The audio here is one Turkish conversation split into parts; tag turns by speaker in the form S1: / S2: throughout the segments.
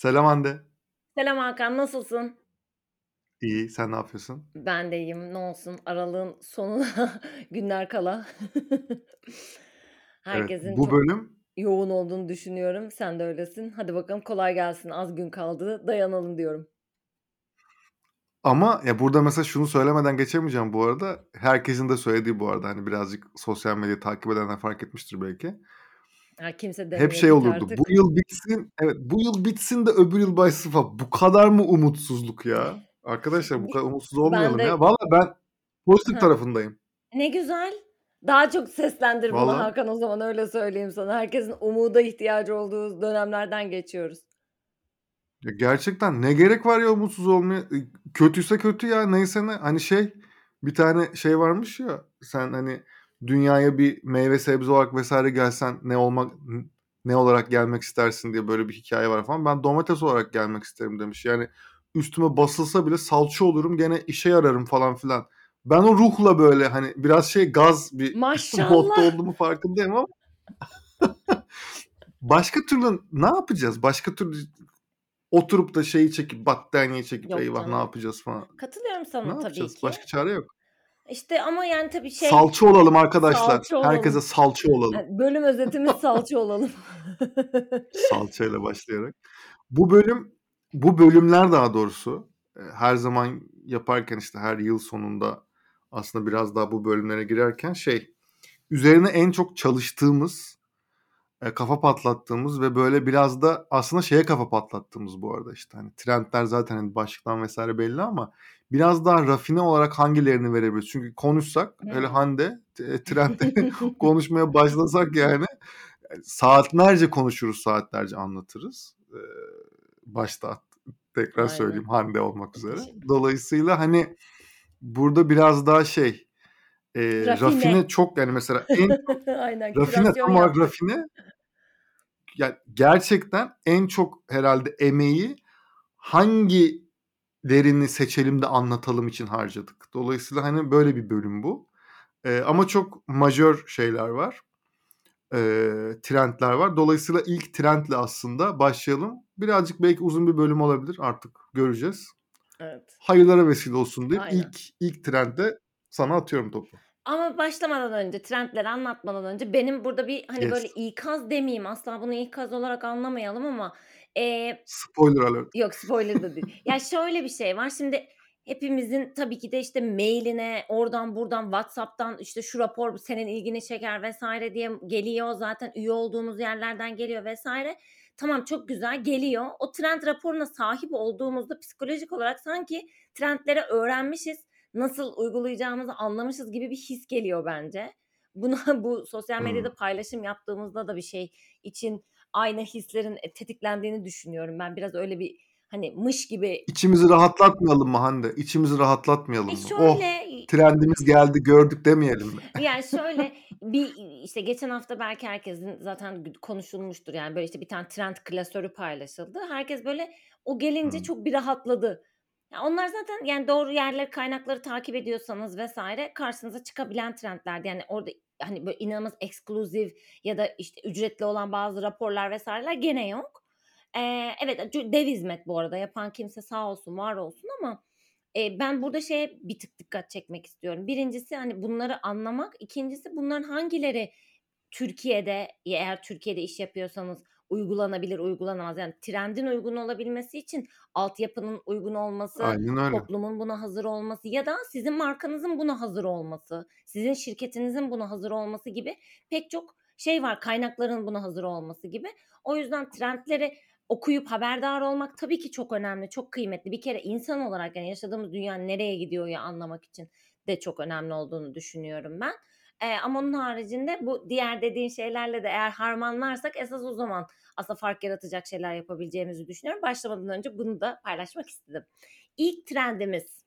S1: Selam Hande.
S2: Selam Hakan, nasılsın?
S1: İyi, sen ne yapıyorsun?
S2: Ben de iyiyim. Ne olsun, aralığın sonuna günler kala.
S1: Evet,
S2: Herkesin
S1: bu
S2: çok
S1: bölüm
S2: yoğun olduğunu düşünüyorum. Sen de öylesin. Hadi bakalım kolay gelsin. Az gün kaldı. Dayanalım diyorum.
S1: ama ya burada mesela şunu söylemeden geçemeyeceğim bu arada. Herkesin de söylediği bu arada hani birazcık sosyal medyayı takip edenler fark etmiştir belki.
S2: Ha, kimse
S1: Hep şey olurdu. Bu
S2: artık.
S1: yıl bitsin. Evet, bu yıl bitsin de öbür yıl başlasın falan. Bu kadar mı umutsuzluk ya? Arkadaşlar bu kadar umutsuz
S2: ben
S1: olmayalım ya.
S2: de
S1: Valla ben pozitif
S2: Heh,
S1: tarafındayım.
S2: ne güzel. Daha çok seslendir bunu
S1: Valla.
S2: Hakan o zaman öyle söyleyeyim sana. Herkesin umuda ihtiyacı olduğu dönemlerden geçiyoruz.
S1: Ya gerçekten ne gerek var ya umutsuz olmaya? E, Kötüyse kötü ya neyse ne. Hani şey bir tane şey varmış ya sen hani dünyaya bir meyve sebze olarak vesaire gelsen ne olmak ne olarak gelmek istersin diye böyle bir hikaye var falan. Ben domates olarak gelmek isterim demiş. Yani üstüme basılsa bile salça olurum gene işe yararım falan filan. Ben o ruhla böyle hani biraz şey gaz bir modda olduğumu farkındayım ama başka türlü ne yapacağız? Başka türlü oturup da şeyi çekip battaniye çekip
S2: Yok
S1: eyvah ne
S2: canım.
S1: yapacağız falan.
S2: Katılıyorum
S1: Ne
S2: sana tabii
S1: yapacağız?
S2: ki.
S1: Başka çare yok.
S2: İşte ama yani tabii şey
S1: Salça olalım arkadaşlar.
S2: salça
S1: Herkese
S2: olalım.
S1: salça olalım.
S2: Yani bölüm özetimiz salça olalım.
S1: Salçayla başlayarak. Bu bölüm bu bölümler daha doğrusu e, her zaman yaparken işte her yıl sonunda aslında biraz daha bu bölümlere girerken şey üzerine en çok çalıştığımız e, kafa patlattığımız ve böyle biraz da aslında şeye kafa patlattığımız bu arada işte hani trendler zaten hani başlıktan vesaire belli ama biraz daha rafine olarak hangilerini verebiliriz? Çünkü konuşsak öyle. Hande e, konuşmaya başlasak yani saatlerce konuşuruz, saatlerce anlatırız. Ee, başta tekrar
S2: Aynen.
S1: söyleyeyim Hande olmak üzere. Dolayısıyla hani burada biraz daha şey e,
S2: Rafine.
S1: rafine çok yani mesela en
S2: Aynen
S1: rafine tam olarak rafine yani gerçekten en çok herhalde emeği hangilerini seçelim de anlatalım için harcadık. Dolayısıyla hani böyle bir bölüm bu. Ee, ama çok majör şeyler var. Ee, trendler var. Dolayısıyla ilk trendle aslında başlayalım. Birazcık belki uzun bir bölüm olabilir artık göreceğiz.
S2: Evet.
S1: Hayırlara vesile olsun
S2: Aynen.
S1: ilk ilk trendde sana atıyorum topu.
S2: Ama başlamadan önce, trendleri anlatmadan önce benim burada bir hani böyle
S1: Yes.
S2: ikaz demeyeyim asla bunu ikaz olarak anlamayalım ama eee
S1: Spoiler alert.
S2: Yok spoiler da değil. Ya şöyle bir şey var. Şimdi hepimizin tabii ki de işte mailine, oradan buradan WhatsApp'tan işte şu rapor senin ilgini çeker vesaire diye geliyor. Zaten üye olduğumuz yerlerden geliyor vesaire. Tamam çok güzel geliyor. O trend raporuna sahip olduğumuzda psikolojik olarak sanki trendleri öğrenmişiz, nasıl uygulayacağımızı anlamışız gibi bir his geliyor bence. Buna bu sosyal
S1: Hmm.
S2: medyada paylaşım yaptığımızda da bir şey için aynı hislerin e, tetiklendiğini düşünüyorum. Ben biraz öyle bir hani mış gibi
S1: İçimizi rahatlatmayalım mı Hande? İçimizi rahatlatmayalım
S2: e
S1: mı? Oh
S2: şöyle
S1: trendimiz geldi gördük demeyelim mi?
S2: yani şöyle bir işte geçen hafta belki herkesin zaten konuşulmuştur yani böyle işte bir tane trend klasörü paylaşıldı. Herkes böyle o gelince
S1: Hmm.
S2: çok bir rahatladı. Ya onlar zaten yani doğru yerleri kaynakları takip ediyorsanız vesaire karşınıza çıkabilen trendlerdi. Yani orada hani böyle inanılmaz ekskluzif ya da işte ücretli olan bazı raporlar vesaireler gene yok. Ee, evet dev hizmet bu arada yapan kimse sağ olsun var olsun ama e, ben burada şeye bir tık dikkat çekmek istiyorum. Birincisi hani bunları anlamak. ikincisi bunların hangileri Türkiye'de eğer Türkiye'de iş yapıyorsanız uygulanabilir, uygulanamaz. Yani trendin uygun olabilmesi için altyapının uygun olması,
S1: Aynen öyle.
S2: toplumun buna hazır olması ya da sizin markanızın buna hazır olması, sizin şirketinizin buna hazır olması gibi pek çok şey var. Kaynakların buna hazır olması gibi. O yüzden trendleri okuyup haberdar olmak tabii ki çok önemli, çok kıymetli. Bir kere insan olarak yani yaşadığımız dünya nereye gidiyor ya anlamak için de çok önemli olduğunu düşünüyorum ben. Ee, ama onun haricinde bu diğer dediğin şeylerle de eğer harmanlarsak esas o zaman aslında fark yaratacak şeyler yapabileceğimizi düşünüyorum. Başlamadan önce bunu da paylaşmak istedim. İlk trendimiz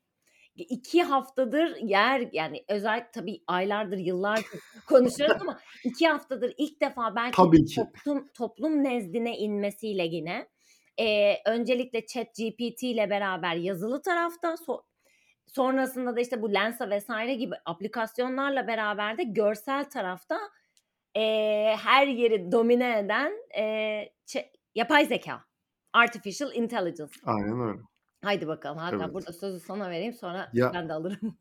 S2: iki haftadır yer yani özellikle tabii aylardır yıllardır konuşuyoruz ama iki haftadır ilk defa belki
S1: Tabii ki.
S2: toplum toplum nezdine inmesiyle yine e, öncelikle chat GPT ile beraber yazılı tarafta so- sonrasında da işte bu Lensa vesaire gibi aplikasyonlarla beraber de görsel tarafta e, her yeri domine eden e, ç- yapay zeka Artificial Intelligence.
S1: Aynen öyle.
S2: Haydi bakalım. Hatta
S1: Evet.
S2: burada sözü sana vereyim sonra
S1: Ya
S2: ben de alırım.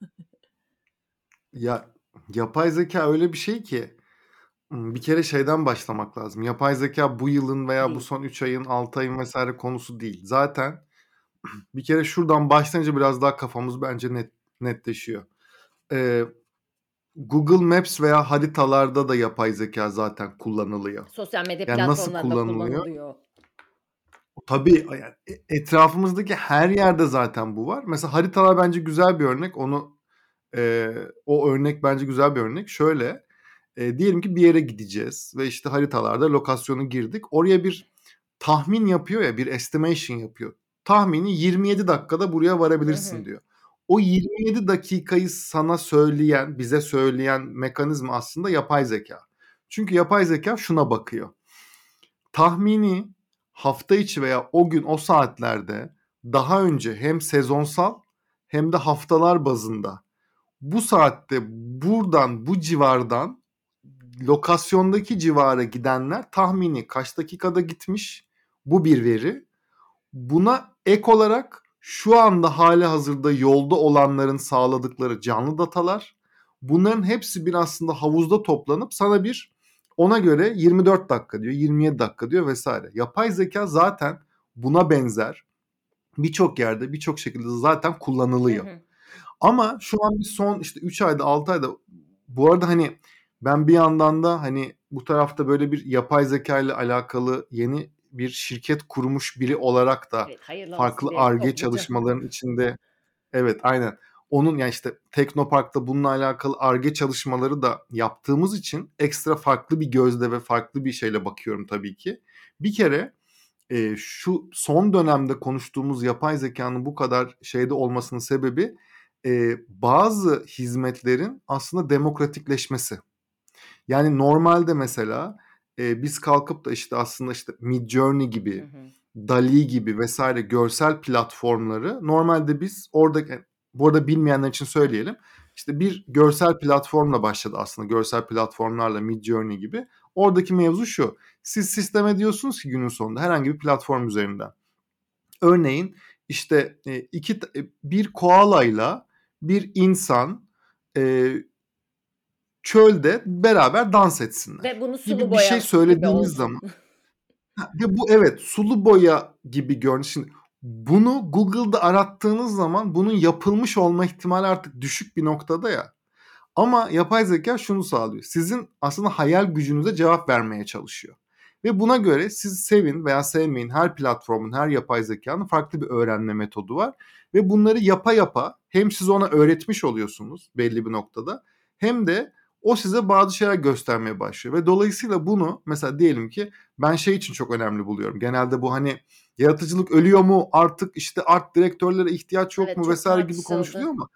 S1: Ya, yapay zeka öyle bir şey ki, bir kere şeyden başlamak lazım. Yapay zeka bu yılın veya bu
S2: Değil.
S1: son 3 ayın, 6 ayın vs. konusu değil. Zaten bir kere şuradan başlayınca biraz daha kafamız bence net netleşiyor. Eee, Google Maps veya haritalarda da yapay zeka zaten kullanılıyor.
S2: Sosyal medya
S1: Yani nasıl
S2: platformlarında
S1: kullanılıyor?
S2: kullanılıyor.
S1: Tabii, yani, e etrafımızdaki her yerde zaten bu var. Mesela haritalar bence güzel bir örnek. Onu, eee, o örnek bence güzel bir örnek. Şöyle, eee, diyelim ki bir yere gideceğiz ve, işte, haritalarda lokasyonu girdik. Oraya bir tahmin yapıyor ya, bir estimation yapıyor. Tahmini 27 dakikada buraya varabilirsin
S2: hı.
S1: diyor. O 27 dakikayı sana söyleyen, bize söyleyen mekanizma aslında yapay zeka. Çünkü yapay zeka şuna bakıyor. Tahmini hafta içi veya o gün, o saatlerde daha önce hem sezonsal hem de haftalar bazında bu saatte buradan, bu civardan lokasyondaki civara gidenler tahmini kaç dakikada gitmiş? Bu bir veri. Buna ek olarak şu anda hâlihazırda yolda olanların sağladıkları canlı datalar. Bunların hepsi bir aslında havuzda toplanıp sana bir ona göre 24 dakika diyor, 27 dakika diyor vs. Yapay zeka zaten buna benzer birçok yerde, birçok şekilde zaten kullanılıyor.
S2: hı.
S1: Ama şu an bir son, işte, 3 ayda, 6 ayda Bu arada, hani, ben bir yandan da, hani, bu tarafta böyle bir yapay zekâyla alakalı yeni bir şirket kurmuş biri olarak da
S2: Evet,
S1: farklı Ar-Ge çalışmaların içinde Evet, aynen. Onun, ya, işte, Teknopark'ta bununla alakalı Ar-Ge çalışmaları da yaptığımız için ekstra farklı bir gözle ve farklı bir şeyle bakıyorum tabii ki. Bir kere, eee, şu son dönemde konuştuğumuz yapay zekânın bu kadar şeyde olmasının sebebi, eee, bazı hizmetlerin aslında demokratikleşmesi. Yani normalde mesela, eee, biz kalkıp da, işte, aslında, işte, Midjourney gibi,
S2: hı.
S1: DALL-E gibi vs. görsel platformları normalde biz oradaki Bu arada bilmeyenler için söyleyelim. İşte, bir görsel platformla başladı aslında. Görsel platformlarla Midjourney gibi. Oradaki mevzu şu: Siz sisteme diyorsunuz ki günün sonunda herhangi bir platform üzerinden. Örneğin, işte, 2 ta eee, bir koalayla bir insan, çölde beraber dans etsinler
S2: Ve bunu sulu
S1: gibi bir şey
S2: boya
S1: söylediğimiz zaman ve bu evet, sulu boya gibi görün Şimdi bunu Google'da arattığınız zaman bunun yapılmış olma ihtimali artık düşük bir noktada ya. Ama yapay zekâ şunu sağlıyor. Sizin aslında hayal gücünüze cevap vermeye çalışıyor. Ve buna göre siz sevin veya sevmeyin her platformun, her yapay zekânın farklı bir öğrenme metodu var. Ve bunları yapa yapa hem siz ona öğretmiş oluyorsunuz belli bir noktada hem de o size bazı şeyler göstermeye başlıyor. Ve dolayısıyla bunu mesela diyelim ki ben şey için çok önemli buluyorum. Genelde bu, hani, yaratıcılık ölüyor mu, artık, işte, art direktörlere ihtiyaç yok
S2: Evet,
S1: mu vs. gibi konuşuluyor ama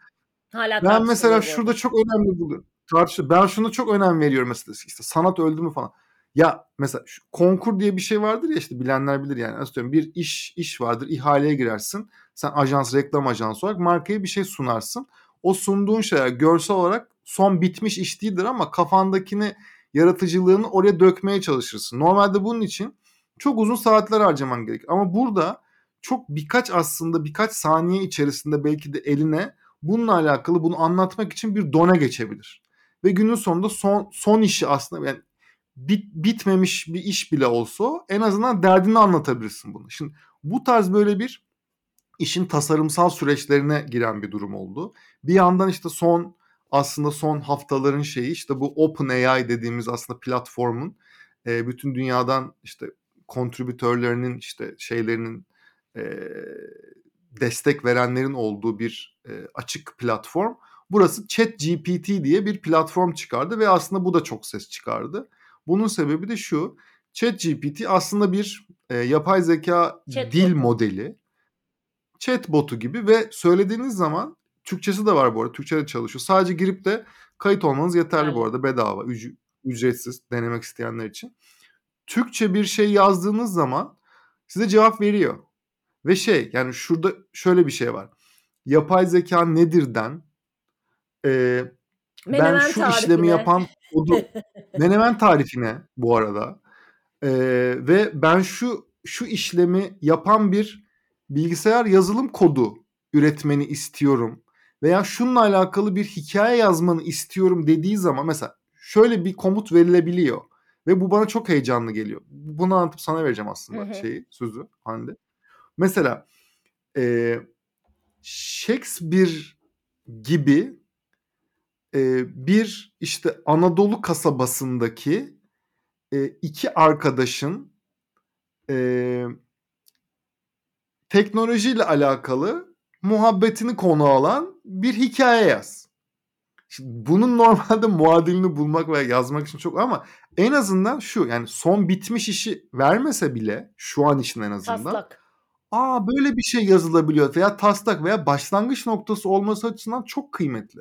S2: Hâlâ
S1: ben mesela şurada çok önemli buluyorum. Tartışılıyor. Ben şuna çok önem veriyorum mesela, işte, sanat öldü mü falan. Ya, mesela şu konkur diye bir şey vardır ya, işte, bilenler bilir yani. Atıyorum bir iş iş vardır, ihaleye girersin. Sen ajans, reklam ajansı olarak markaya bir şey sunarsın. O sunduğun şeyler görsel olarak son bitmiş iş değildir ama kafandakini, yaratıcılığını oraya dökmeye çalışırsın. Normalde bunun için çok uzun saatler harcaman gerekir. Ama burada çok birkaç aslında birkaç saniye içerisinde belki de eline bununla alakalı bunu anlatmak için bir done geçebilir. Ve günün sonunda son son işi aslında yani bit bitmemiş bir iş bile olsa en azından derdini anlatabilirsin bunu. Şimdi bu tarz böyle bir işin tasarımsal süreçlerine giren bir durum oldu. Bir yandan, işte, son aslında son haftaların şeyi, işte, bu OpenAI dediğimiz aslında platformun, eee, bütün dünyadan, işte, kontribütörlerinin, işte, şeylerinin, eee, destek verenlerin olduğu bir, eee, açık platform. Burası ChatGPT diye bir platform çıkardı ve aslında bu da çok ses çıkardı. Bunun sebebi de şu: ChatGPT aslında bir, eee, yapay zekâ
S2: Chat
S1: dil
S2: botu.
S1: modeli. Chat botu gibi ve söylediğiniz zaman Türkçesi de var bu arada. Türkçe de çalışıyor. Sadece girip de kayıt olmanız yeterli bu
S2: Yeterli.
S1: arada. Bedava, üc ücretsiz denemek isteyenler için. Türkçe bir şey yazdığınız zaman size cevap veriyor. Ve şey, yani şurada şöyle bir şey var. Yapay zekâ nedir'den, eee, ben şu işlemi
S2: tarifine.
S1: yapan kodu Menemen tarifine bu arada, eee, ve ben şu şu işlemi yapan bir bilgisayar yazılım kodu üretmeni istiyorum veya şununla alakalı bir hikaye yazmanı istiyorum dediği zaman mesela şöyle bir komut verilebiliyor ve bu bana çok heyecanlı geliyor. Bunu anlatıp sana vereceğim aslında
S2: Hı hı.
S1: şeyi sözü Hande. Mesela e, Shakespeare gibi e, bir işte Anadolu kasabasındaki e, iki arkadaşın e, teknolojiyle alakalı muhabbetini konu alan bir hikaye yaz. Şimdi bunun normalde muadilini bulmak veya yazmak için çok ama en azından şu yani son bitmiş işi vermese bile şu an için en azından.
S2: Taslak.
S1: Aa böyle bir şey yazılabiliyor veya taslak veya başlangıç noktası olması açısından çok kıymetli.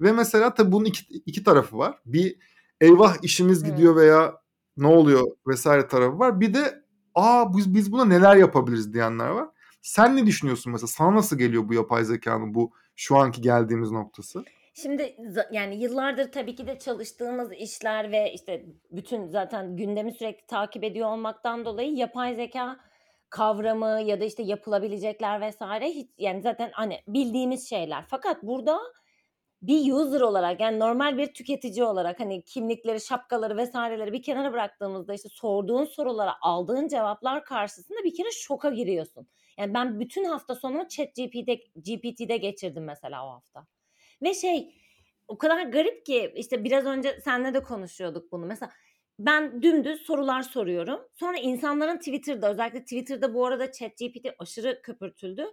S1: Ve mesela tabii bunun iki, iki tarafı var. Bir eyvah işimiz gidiyor veya ne oluyor vesaire tarafı var. Bir de aa biz, biz buna neler yapabiliriz diyenler var. Sen ne düşünüyorsun mesela? Sana nasıl geliyor bu yapay zekanın bu şu anki geldiğimiz noktası?
S2: Şimdi yani yıllardır tabii ki de çalıştığımız işler ve işte bütün zaten gündemi sürekli takip ediyor olmaktan dolayı yapay zeka kavramı ya da işte yapılabilecekler vesaire hiç yani zaten hani bildiğimiz şeyler. Fakat burada bir user olarak yani normal bir tüketici olarak hani kimlikleri, şapkaları vesaireleri bir kenara bıraktığımızda işte sorduğun sorulara aldığın cevaplar karşısında bir kere şoka giriyorsun. Yani ben bütün hafta sonumu ChatGPT'de GPT'de geçirdim mesela o hafta. Ve şey o kadar garip ki işte biraz önce seninle de konuşuyorduk bunu. Mesela ben dümdüz sorular soruyorum. Sonra insanların Twitter'da özellikle Twitter'da bu arada ChatGPT aşırı köpürtüldü.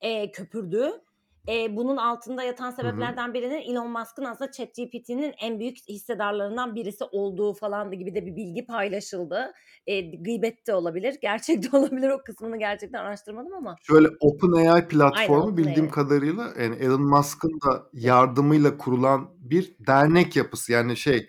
S2: E, köpürdü. E, bunun altında yatan sebeplerden birinin Elon Musk'ın aslında ChatGPT'nin en büyük hissedarlarından birisi olduğu falan gibi de bir bilgi paylaşıldı. E, gıybet de olabilir, gerçek de olabilir. O kısmını gerçekten araştırmadım ama.
S1: Şöyle OpenAI platformu
S2: Aynen,
S1: bildiğim
S2: OpenAI.
S1: kadarıyla yani Elon Musk'ın da yardımıyla kurulan bir dernek yapısı. Yani şey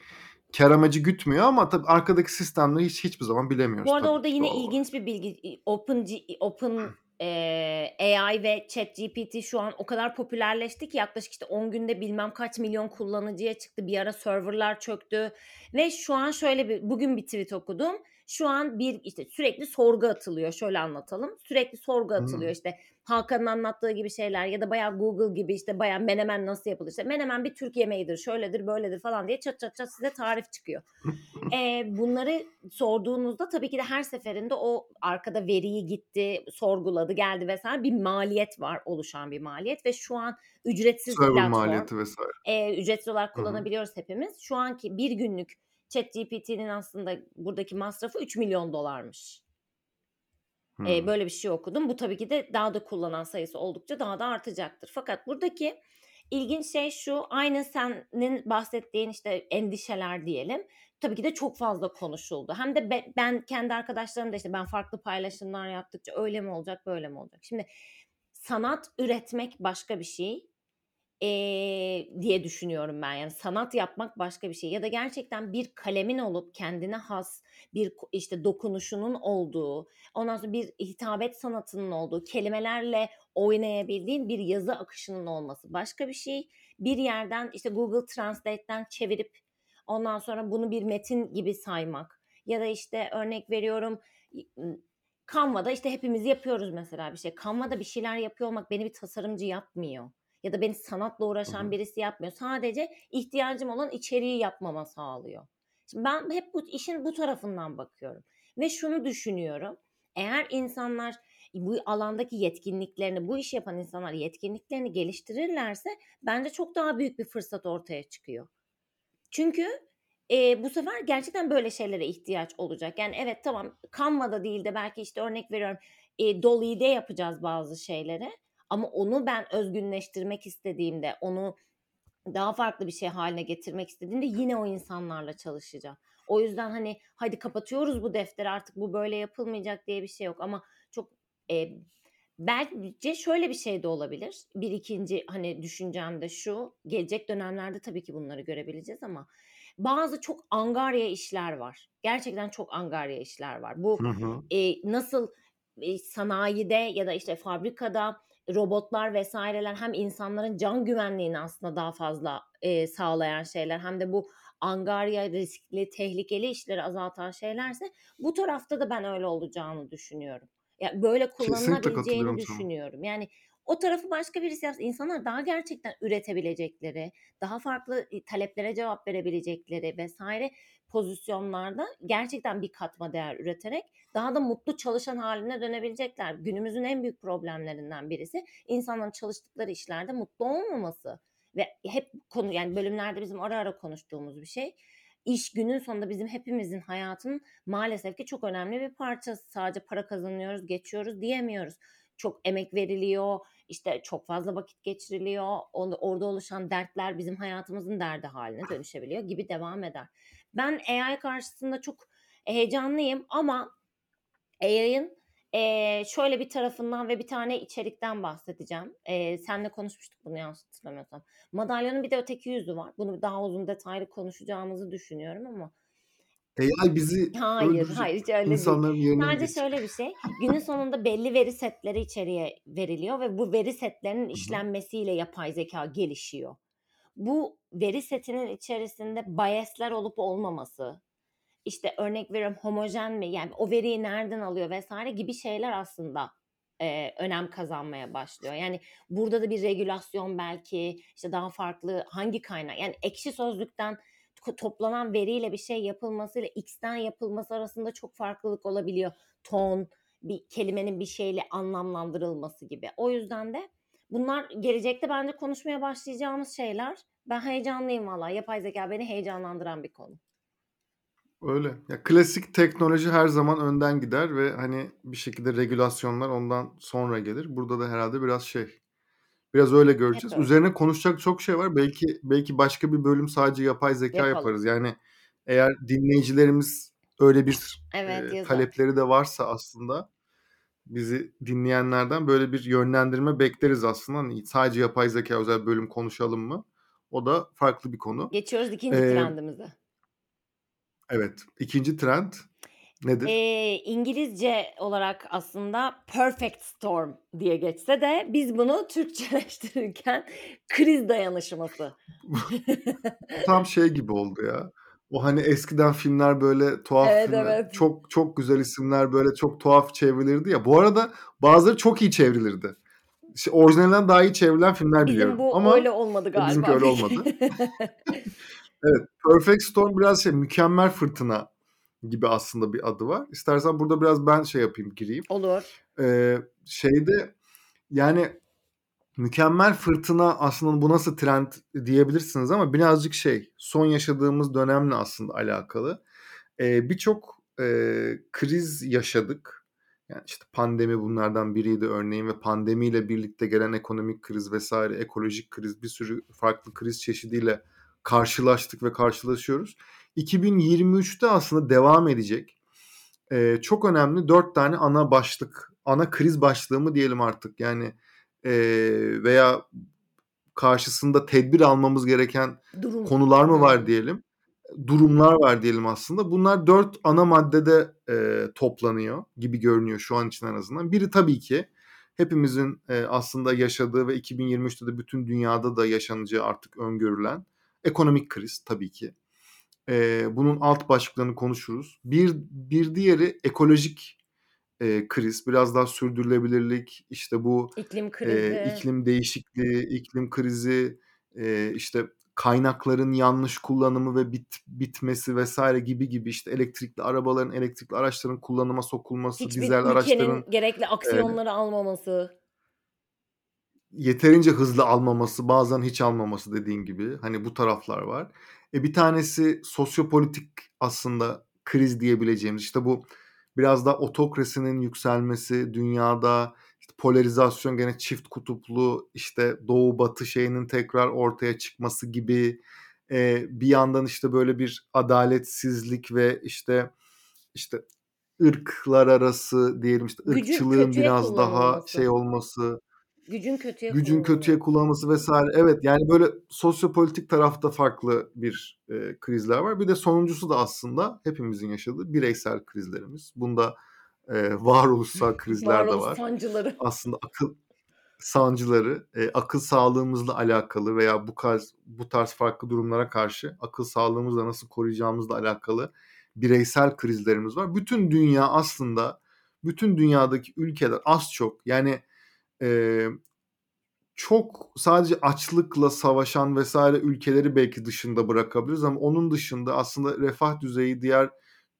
S1: kar amacı gütmüyor ama tabii arkadaki sistemleri hiç hiçbir zaman bilemiyoruz.
S2: Bu arada orada yine
S1: olarak.
S2: ilginç bir bilgi. Open G- Open AI ve ChatGPT şu an o kadar popülerleşti ki yaklaşık işte 10 günde bilmem kaç milyon kullanıcıya çıktı. Bir ara serverlar çöktü ve şu an şöyle bir bugün bir tweet okudum. Şu an bir işte sürekli sorgu atılıyor. Şöyle anlatalım. Sürekli sorgu atılıyor.
S1: Hmm.
S2: İşte Hakan'ın anlattığı gibi şeyler ya da bayağı Google gibi işte bayağı menemen nasıl yapılır? İşte menemen bir Türk yemeğidir, şöyledir, böyledir falan diye çat çat çat size tarif çıkıyor. Ee, bunları sorduğunuzda tabii ki de her seferinde o arkada veriyi gitti, sorguladı, geldi vesaire bir maliyet var, oluşan bir maliyet ve şu an ücretsiz
S1: Server
S2: platform.
S1: maliyeti vesaire.
S2: E, ücretsiz olarak kullanabiliyoruz hepimiz. Şu anki bir günlük ChatGPT'nin aslında buradaki masrafı 3 milyon dolarmış.
S1: Hmm.
S2: E, böyle bir şey okudum. Bu tabii ki de daha da kullanan sayısı oldukça daha da artacaktır. Fakat buradaki ilginç şey şu aynı senin bahsettiğin işte endişeler diyelim. Tabii ki de çok fazla konuşuldu. Hem de be- ben kendi arkadaşlarım da işte ben farklı paylaşımlar yaptıkça öyle mi olacak böyle mi olacak? Şimdi sanat üretmek başka bir şey eee, diye düşünüyorum ben. Yani sanat yapmak başka bir şey ya da gerçekten bir kalemin olup kendine has bir işte dokunuşunun olduğu, ondan sonra bir hitabet sanatının olduğu, kelimelerle oynayabildiğin bir yazı akışının olması başka bir şey. Bir yerden işte Google Translate'ten çevirip ondan sonra bunu bir metin gibi saymak ya da işte örnek veriyorum Canva'da işte hepimiz yapıyoruz mesela bir şey. Canva'da bir şeyler yapıyor olmak beni bir tasarımcı yapmıyor. Ya da beni sanatla uğraşan birisi yapmıyor. Sadece ihtiyacım olan içeriği yapmama sağlıyor. Şimdi ben hep bu işin bu tarafından bakıyorum. Ve şunu düşünüyorum. Eğer insanlar bu alandaki yetkinliklerini, bu iş yapan insanlar yetkinliklerini geliştirirlerse bence çok daha büyük bir fırsat ortaya çıkıyor. Çünkü e, bu sefer gerçekten böyle şeylere ihtiyaç olacak. Yani evet tamam Canva'da değil de belki işte örnek veriyorum e, Dolly'de yapacağız bazı şeyleri. Ama onu ben özgünleştirmek istediğimde, onu daha farklı bir şey haline getirmek istediğimde yine o insanlarla çalışacağım. O yüzden hani hadi kapatıyoruz bu defteri artık bu böyle yapılmayacak diye bir şey yok. Ama çok e, bence şöyle bir şey de olabilir. Bir ikinci hani düşüncem de şu. Gelecek dönemlerde tabii ki bunları görebileceğiz ama bazı çok angarya işler var. Gerçekten çok angarya işler var. Bu
S1: Hı hı.
S2: e, nasıl e, sanayide ya da işte fabrikada robotlar vesaireler hem insanların can güvenliğini aslında daha fazla e, sağlayan şeyler hem de bu angarya, riskli, tehlikeli işleri azaltan şeylerse bu tarafta da ben öyle olacağını düşünüyorum. Ya böyle
S1: Kesinlikle
S2: kullanılabileceğini
S1: katılıyorum sana.
S2: düşünüyorum. Yani o tarafı başka birisi yapsa insanlar daha gerçekten üretebilecekleri, daha farklı taleplere cevap verebilecekleri vs. pozisyonlarda gerçekten bir katma değer üreterek daha da mutlu çalışan hâline dönebilecekler. Günümüzün en büyük problemlerinden birisi insanların çalıştıkları işlerde mutlu olmaması ve hep konu yani bölümlerde bizim ara ara konuştuğumuz bir şey. İş günün sonunda bizim hepimizin hayatının maalesef ki çok önemli bir parçası. Sadece para kazanıyoruz, geçiyoruz diyemiyoruz. Çok emek veriliyor, işte çok fazla vakit geçiriliyor. Orada oluşan dertler bizim hayatımızın derdi hâline dönüşebiliyor gibi devam eder. Ben AI karşısında çok heyecanlıyım ama AI'ın, eee, şöyle bir tarafından ve bir tane içerikten bahsedeceğim. Eee, seninle konuşmuştuk bunu yanlış hatırlamıyorsam. Madalyonun bir de öteki yüzü var. Bunu daha uzun detaylı konuşacağımızı düşünüyorum ama
S1: AI bizi
S2: Hayır, hayır hiç öyle değil.
S1: İnsanların yerine mi
S2: Sadece
S1: geçecek?
S2: şöyle bir şey, günün sonunda belli veri setleri içeriye veriliyor ve bu veri setlerinin işlenmesiyle yapay zekâ gelişiyor. Bu veri setinin içerisinde bias'ler olup olmaması, işte örnek veriyorum homojen mi, yani o veriyi nereden alıyor vs. gibi şeyler aslında, eee, önem kazanmaya başlıyor. Yani burada da bir regülasyon belki, işte daha farklı hangi kaynak yani Ekşi Sözlük'ten toplanan veriyle bir şey yapılmasıyla X'ten yapılması arasında çok farklılık olabiliyor. Ton, bir kelimenin bir şeyle anlamlandırılması gibi. O yüzden de bunlar gelecekte bence konuşmaya başlayacağımız şeyler. Ben heyecanlıyım valla. Yapay zekâ beni heyecanlandıran bir konu.
S1: Öyle. Ya klasik teknoloji her zaman önden gider ve hani bir şekilde regülasyonlar ondan sonra gelir. Burada da herhâlde biraz şey, biraz öyle göreceğiz.
S2: öyle.
S1: Üzerine konuşacak çok şey var. Belki belki başka bir bölüm sadece yapay zekâ
S2: Yapalım.
S1: yaparız. Yani eğer dinleyicilerimiz öyle bir,
S2: Evet, yazar.
S1: talepleri de varsa aslında bizi dinleyenlerden böyle bir yönlendirme bekleriz aslında. Hani sadece yapay zekâ özel bölüm konuşalım mı? O da farklı bir konu.
S2: Geçiyoruz 2'nci
S1: Eee
S2: trendimize.
S1: Evet. 2'nci trend nedir?
S2: Eee, İngilizce olarak aslında perfect storm diye geçse de biz bunu Türkçeleştirirken kriz dayanışması.
S1: Tam şey gibi oldu ya. O hani eskiden filmler böyle tuhaf
S2: Evet,
S1: filmler,
S2: evet.
S1: çok çok güzel isimler böyle çok tuhaf çevrilirdi ya. Bu arada bazıları çok iyi çevrilirdi. İşte orijinalinden daha iyi çevrilen filmler
S2: Bizim
S1: biliyorum
S2: bu
S1: ama
S2: öyle olmadı
S1: e, bizimki
S2: galiba
S1: öyle olmadı. Evet, Perfect Storm biraz şey mükemmel fırtına gibi aslında bir adı var. İstersen burada biraz ben şey yapayım, gireyim.
S2: Olur.
S1: Eee, şeyde yani mükemmel fırtına aslında bu nasıl trend diyebilirsiniz ama birazcık şey, son yaşadığımız dönemle aslında alakalı. Eee, birçok, eee, kriz yaşadık. Yani işte pandemi bunlardan biriydi örneğin ve pandemiyle birlikte gelen ekonomik kriz vs. ekolojik kriz, bir sürü farklı kriz çeşidiyle karşılaştık ve karşılaşıyoruz. 2023'te aslında devam edecek, eee, çok önemli 4 tane ana başlık, ana kriz başlığı mı diyelim artık yani, eee, veya karşısında tedbir almamız gereken
S2: Durum.
S1: konular mı var diyelim, durumlar var diyelim aslında. Bunlar 4 ana maddede, eee, toplanıyor gibi görünüyor şu an için en azından. Biri tabii ki hepimizin, eee, aslında yaşadığı ve 2023'te de bütün dünyada da yaşanacağı artık öngörülen ekonomik kriz tabii ki. Eee, bunun alt başlıklarını konuşuruz. Bir bir diğeri ekolojik, eee, kriz. Biraz daha sürdürülebilirlik, işte bu,
S2: İklim krizi.
S1: iklim değişikliği, iklim krizi, eee, işte kaynakların yanlış kullanımı ve bit bitmesi vs. gibi gibi işte elektrikli arabaların, elektrikli araçların kullanıma sokulması,
S2: Hiçbir
S1: dizel araçların,
S2: gerekli aksiyonları almaması.
S1: Yeterince hızlı almaması, bazen hiç almaması dediğin gibi. Hani bu taraflar var. E, bir tanesi sosyopolitik aslında kriz diyebileceğimiz, işte bu biraz daha otokrasinin yükselmesi, dünyada işte polarizasyon gene çift kutuplu, işte doğu batı şeyinin tekrar ortaya çıkması gibi. Eee, bir yandan işte böyle bir adaletsizlik ve işte işte ırklar arası diyelim işte
S2: Gücün
S1: ırkçılığın biraz daha şey olması,
S2: Gücün kötüye
S1: gücün kötüye
S2: kullanılması.
S1: kullanılması vs. Evet, yani böyle sosyopolitik tarafta farklı bir, eee, krizler var. Bir de sonuncusu da aslında hepimizin yaşadığı bireysel krizlerimiz. Bunda, eee, varoluşsal krizler de var.
S2: sancıları.
S1: Aslında akıl sancıları, eee, akıl sağlığımızla alakalı veya bu tarz bu tarz farklı durumlara karşı akıl sağlığımızla nasıl koruyacağımızla alakalı bireysel krizlerimiz var. Bütün dünya aslında bütün dünyadaki ülkeler az çok yani eee, çok sadece açlıkla savaşan vesaire ülkeleri belki dışında bırakabiliriz ama onun dışında aslında refah düzeyi diğer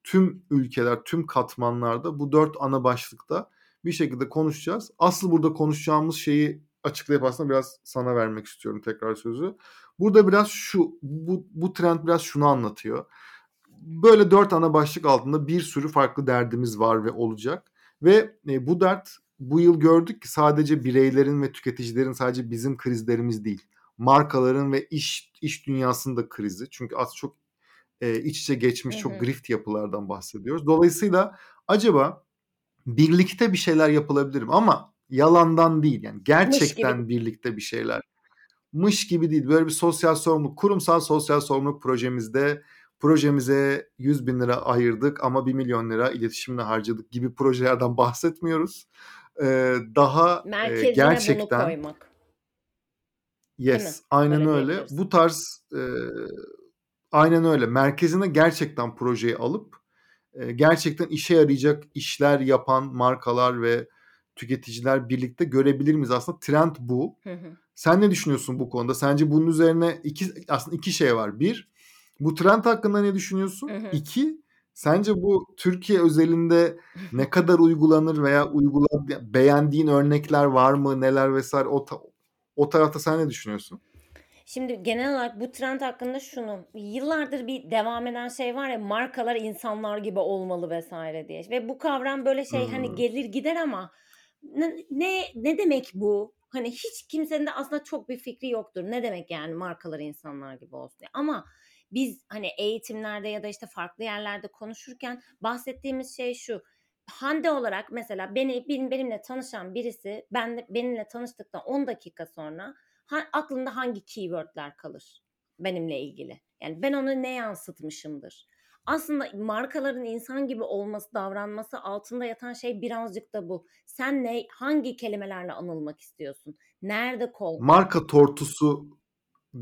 S1: tüm ülkeler, tüm katmanlarda bu dört ana başlıkta bir şekilde konuşacağız. Asıl burada konuşacağımız şeyi açıklayıp aslında biraz sana vermek istiyorum tekrar sözü. Burada biraz şu, bu, bu trend biraz şunu anlatıyor. Böyle dört ana başlık altında bir sürü farklı derdimiz var ve olacak. Ve e, bu dert bu yıl gördük ki sadece bireylerin ve tüketicilerin sadece bizim krizlerimiz değil. Markaların ve iş iş dünyasında krizi. Çünkü az çok e, iç içe geçmiş
S2: Hı
S1: çok grift yapılardan bahsediyoruz. Dolayısıyla acaba birlikte bir şeyler yapılabilir mi? Ama yalandan değil yani gerçekten birlikte bir şeyler. Mış gibi değil. Böyle bir sosyal sorumluluk, kurumsal sosyal sorumluluk projemizde projemize 100 bin lira ayırdık ama 1 milyon lira iletişimle harcadık gibi projelerden bahsetmiyoruz. Ee, daha e,
S2: Merkezine bunu
S1: gerçekten
S2: koymak.
S1: yes aynen
S2: Öyle
S1: öyle. Bu tarz e, aynen öyle. Merkezine gerçekten projeyi alıp e, gerçekten işe yarayacak işler yapan markalar ve tüketiciler birlikte görebilir miyiz? Aslında trend bu.
S2: Hı hı.
S1: Sen ne düşünüyorsun bu konuda? Sence bunun üzerine iki aslında iki şey var. Bir, bu trend hakkında ne düşünüyorsun?
S2: Hı hı.
S1: İki, sence bu Türkiye özelinde ne kadar uygulanır veya uygula beğendiğin örnekler var mı? Neler vesaire o ta- o tarafta sen ne düşünüyorsun?
S2: Şimdi genel olarak bu trend hakkında şunu yıllardır bir devam eden şey var ya markalar insanlar gibi olmalı vesaire diye ve bu kavram böyle şey hani
S1: Hmm.
S2: gelir gider ama ne ne, ne demek bu? Hani hiç kimsenin de aslında çok bir fikri yoktur. Ne demek yani markalar insanlar gibi olsun diye. Ama biz hani eğitimlerde ya da işte farklı yerlerde konuşurken bahsettiğimiz şey şu. Hande olarak mesela beni benim, benimle tanışan birisi ben benimle tanıştıktan 10 dakika sonra ha, aklında hangi keywordler kalır benimle ilgili? Yani ben onu ne yansıtmışımdır? Aslında markaların insan gibi olması, davranması altında yatan şey birazcık da bu. Sen ne, hangi kelimelerle anılmak istiyorsun? Nerede kol?
S1: Marka tortusu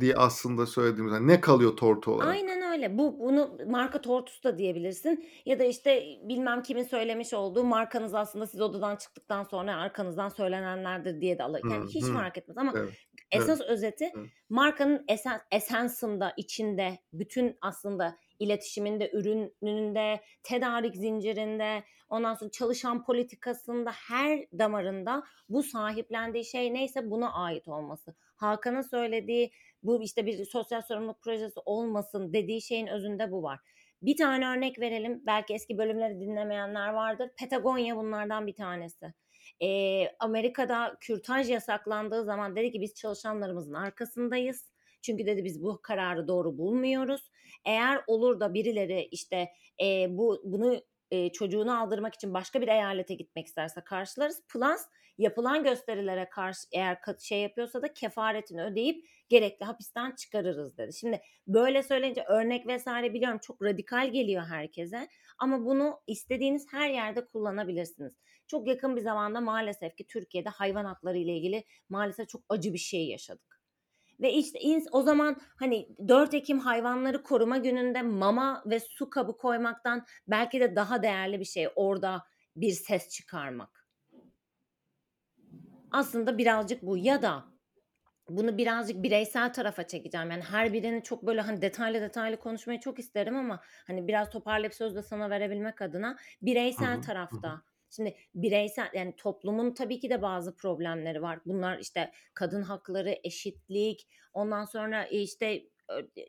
S1: diye aslında söylediğimiz yani ne kalıyor tortu olarak?
S2: Aynen öyle. Bu bunu marka tortusu da diyebilirsin. Ya da işte bilmem kimin söylemiş olduğu markanız aslında siz odadan çıktıktan sonra arkanızdan söylenenlerdir diye de alır. Yani
S1: Hı
S2: hiç
S1: hı.
S2: fark etmez ama
S1: Evet.
S2: esas özeti
S1: Evet.
S2: markanın esen, esansında, içinde, bütün aslında iletişiminde, ürününde, tedarik zincirinde, ondan sonra çalışan politikasında, her damarında bu sahiplendiği şey neyse buna ait olması. Hakan'ın söylediği bu işte bir sosyal sorumluluk projesi olmasın dediği şeyin özünde bu var. Bir tane örnek verelim. Belki eski bölümleri dinlemeyenler vardır. Patagonya bunlardan bir tanesi. Ee, Amerika'da kürtaj yasaklandığı zaman dedi ki biz çalışanlarımızın arkasındayız. Çünkü dedi biz bu kararı doğru bulmuyoruz. Eğer olur da birileri işte e, bu bunu e, çocuğunu aldırmak için başka bir eyalete gitmek isterse karşılarız. Plus yapılan gösterilere karşı eğer şey yapıyorsa da kefaretini ödeyip gerekli hapisten çıkarırız dedi. Şimdi böyle söyleyince örnek vesaire biliyorum çok radikal geliyor herkese ama bunu istediğiniz her yerde kullanabilirsiniz. Çok yakın bir zamanda maalesef ki Türkiye'de hayvan hakları ile ilgili maalesef çok acı bir şey yaşadık. Ve işte o zaman hani 4 Ekim hayvanları koruma gününde mama ve su kabı koymaktan belki de daha değerli bir şey orada bir ses çıkarmak. Aslında birazcık bu ya da bunu birazcık bireysel tarafa çekeceğim. Yani her birini çok böyle hani detaylı detaylı konuşmayı çok isterim ama hani biraz toparlayıp sözde sana verebilmek adına bireysel tarafta. Şimdi bireysel yani toplumun tabii ki de bazı problemleri var. Bunlar işte kadın hakları, eşitlik, ondan sonra işte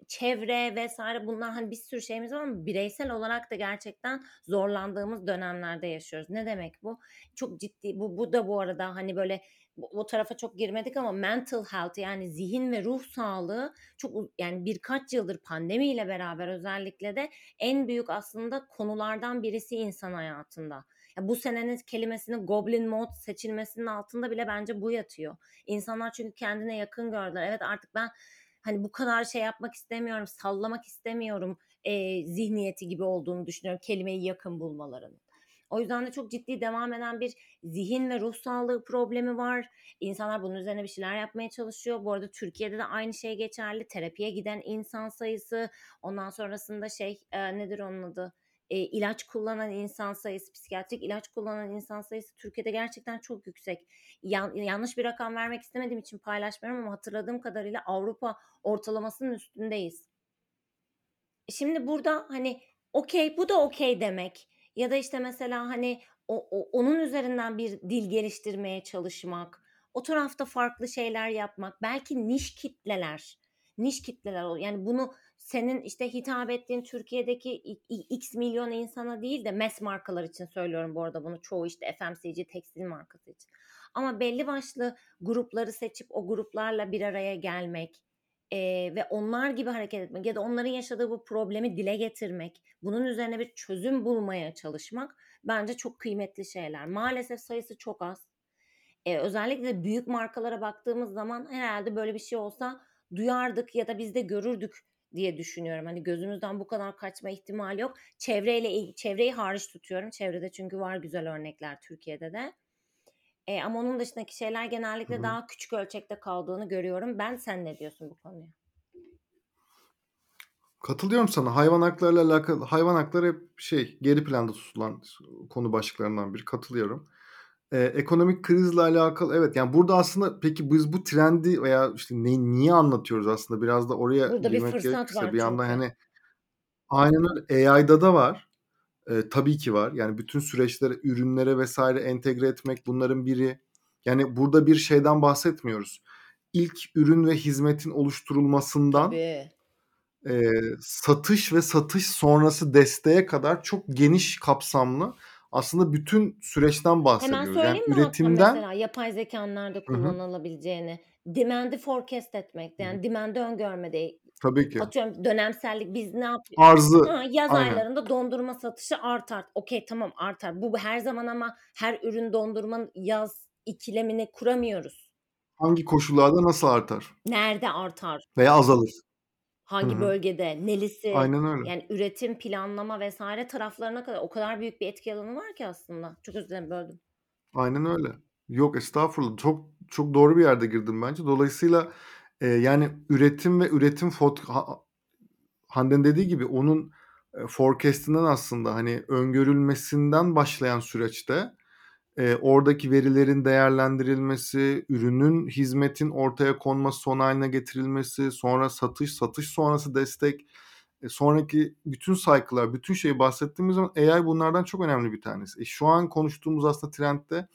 S2: çevre vesaire bunlar hani bir sürü şeyimiz var ama bireysel olarak da gerçekten zorlandığımız dönemlerde yaşıyoruz. Ne demek bu? Çok ciddi bu bu da bu arada hani böyle o tarafa çok girmedik ama mental health yani zihin ve ruh sağlığı çok yani birkaç yıldır pandemiyle beraber özellikle de en büyük aslında konulardan birisi insan hayatında. Bu senenin kelimesinin Goblin Mode seçilmesinin altında bile bence bu yatıyor. İnsanlar çünkü kendine yakın gördüler. Evet artık ben hani bu kadar şey yapmak istemiyorum, sallamak istemiyorum e, zihniyeti gibi olduğunu düşünüyorum kelimeyi yakın bulmalarının. O yüzden de çok ciddi devam eden bir zihin ve ruh sağlığı problemi var. İnsanlar bunun üzerine bir şeyler yapmaya çalışıyor. Bu arada Türkiye'de de aynı şey geçerli. Terapiye giden insan sayısı, ondan sonrasında şey e, nedir onun adı? E, ilaç kullanan insan sayısı, psikiyatrik ilaç kullanan insan sayısı Türkiye'de gerçekten çok yüksek. Yan, yanlış bir rakam vermek istemediğim için paylaşmıyorum ama hatırladığım kadarıyla Avrupa ortalamasının üstündeyiz. Şimdi burada hani okey bu da okey demek ya da işte mesela hani o, o, onun üzerinden bir dil geliştirmeye çalışmak, o tarafta farklı şeyler yapmak, belki niş kitleler, niş kitleler yani bunu senin işte hitap ettiğin Türkiye'deki x milyon insana değil de mes markalar için söylüyorum bu arada bunu çoğu işte FMCG tekstil markası için. Ama belli başlı grupları seçip o gruplarla bir araya gelmek, e, ve onlar gibi hareket etmek ya da onların yaşadığı bu problemi dile getirmek, bunun üzerine bir çözüm bulmaya çalışmak bence çok kıymetli şeyler. Maalesef sayısı çok az. E, özellikle büyük markalara baktığımız zaman herhalde böyle bir şey olsa duyardık ya da biz de görürdük diye düşünüyorum. Hani gözümüzden bu kadar kaçma ihtimali yok. Çevreyle çevreyi hariç tutuyorum. Çevrede çünkü var güzel örnekler Türkiye'de de. E, ama onun dışındaki şeyler genellikle Hı-hı. daha küçük ölçekte kaldığını görüyorum. Ben sen ne diyorsun bu konuya?
S1: Katılıyorum sana. Hayvan haklarıyla alakalı hayvan hakları hep şey geri planda tutulan konu başlıklarından biri. Katılıyorum. Ee, ekonomik krizle alakalı evet yani burada aslında peki biz bu trendi veya işte ne, niye anlatıyoruz aslında biraz da oraya
S2: burada girmek bir gerekirse bir
S1: yandan hani aynen öyle AI'da da var. E, tabii ki var. Yani bütün süreçlere, ürünlere vesaire entegre etmek bunların biri. Yani burada bir şeyden bahsetmiyoruz. İlk ürün ve hizmetin oluşturulmasından e, satış ve satış sonrası desteğe kadar çok geniş kapsamlı aslında bütün süreçten bahsediyoruz.
S2: Hemen yani mi üretimden mesela yapay zekanın nerede kullanılabileceğini? Demand'i forecast etmek. Yani demand'i öngörmede
S1: Tabii ki.
S2: Atıyorum dönemsellik biz ne yapıyoruz?
S1: Arzı.
S2: Ha, yaz Aynen. aylarında dondurma satışı artar. Okey tamam artar. Bu her zaman ama her ürün dondurmanın yaz ikilemini kuramıyoruz.
S1: Hangi koşullarda nasıl artar?
S2: Nerede artar?
S1: Veya azalır.
S2: Hangi Hı-hı. bölgede, nelisi?
S1: Aynen öyle.
S2: Yani üretim, planlama vesaire taraflarına kadar o kadar büyük bir etki alanı var ki aslında. Çok özür dilerim böldüm.
S1: Aynen öyle. Yok estağfurullah. Çok çok doğru bir yerde girdim bence. Dolayısıyla e, yani üretim ve üretim fot Hande'nin dediği gibi onun e, forecast'inden aslında hani öngörülmesinden başlayan süreçte e, oradaki verilerin değerlendirilmesi, ürünün, hizmetin ortaya konması, son haline getirilmesi, sonra satış, satış sonrası destek, e, sonraki bütün cycle'lar, bütün şeyi bahsettiğimiz zaman AI bunlardan çok önemli bir tanesi. E, şu an konuştuğumuz aslında trendde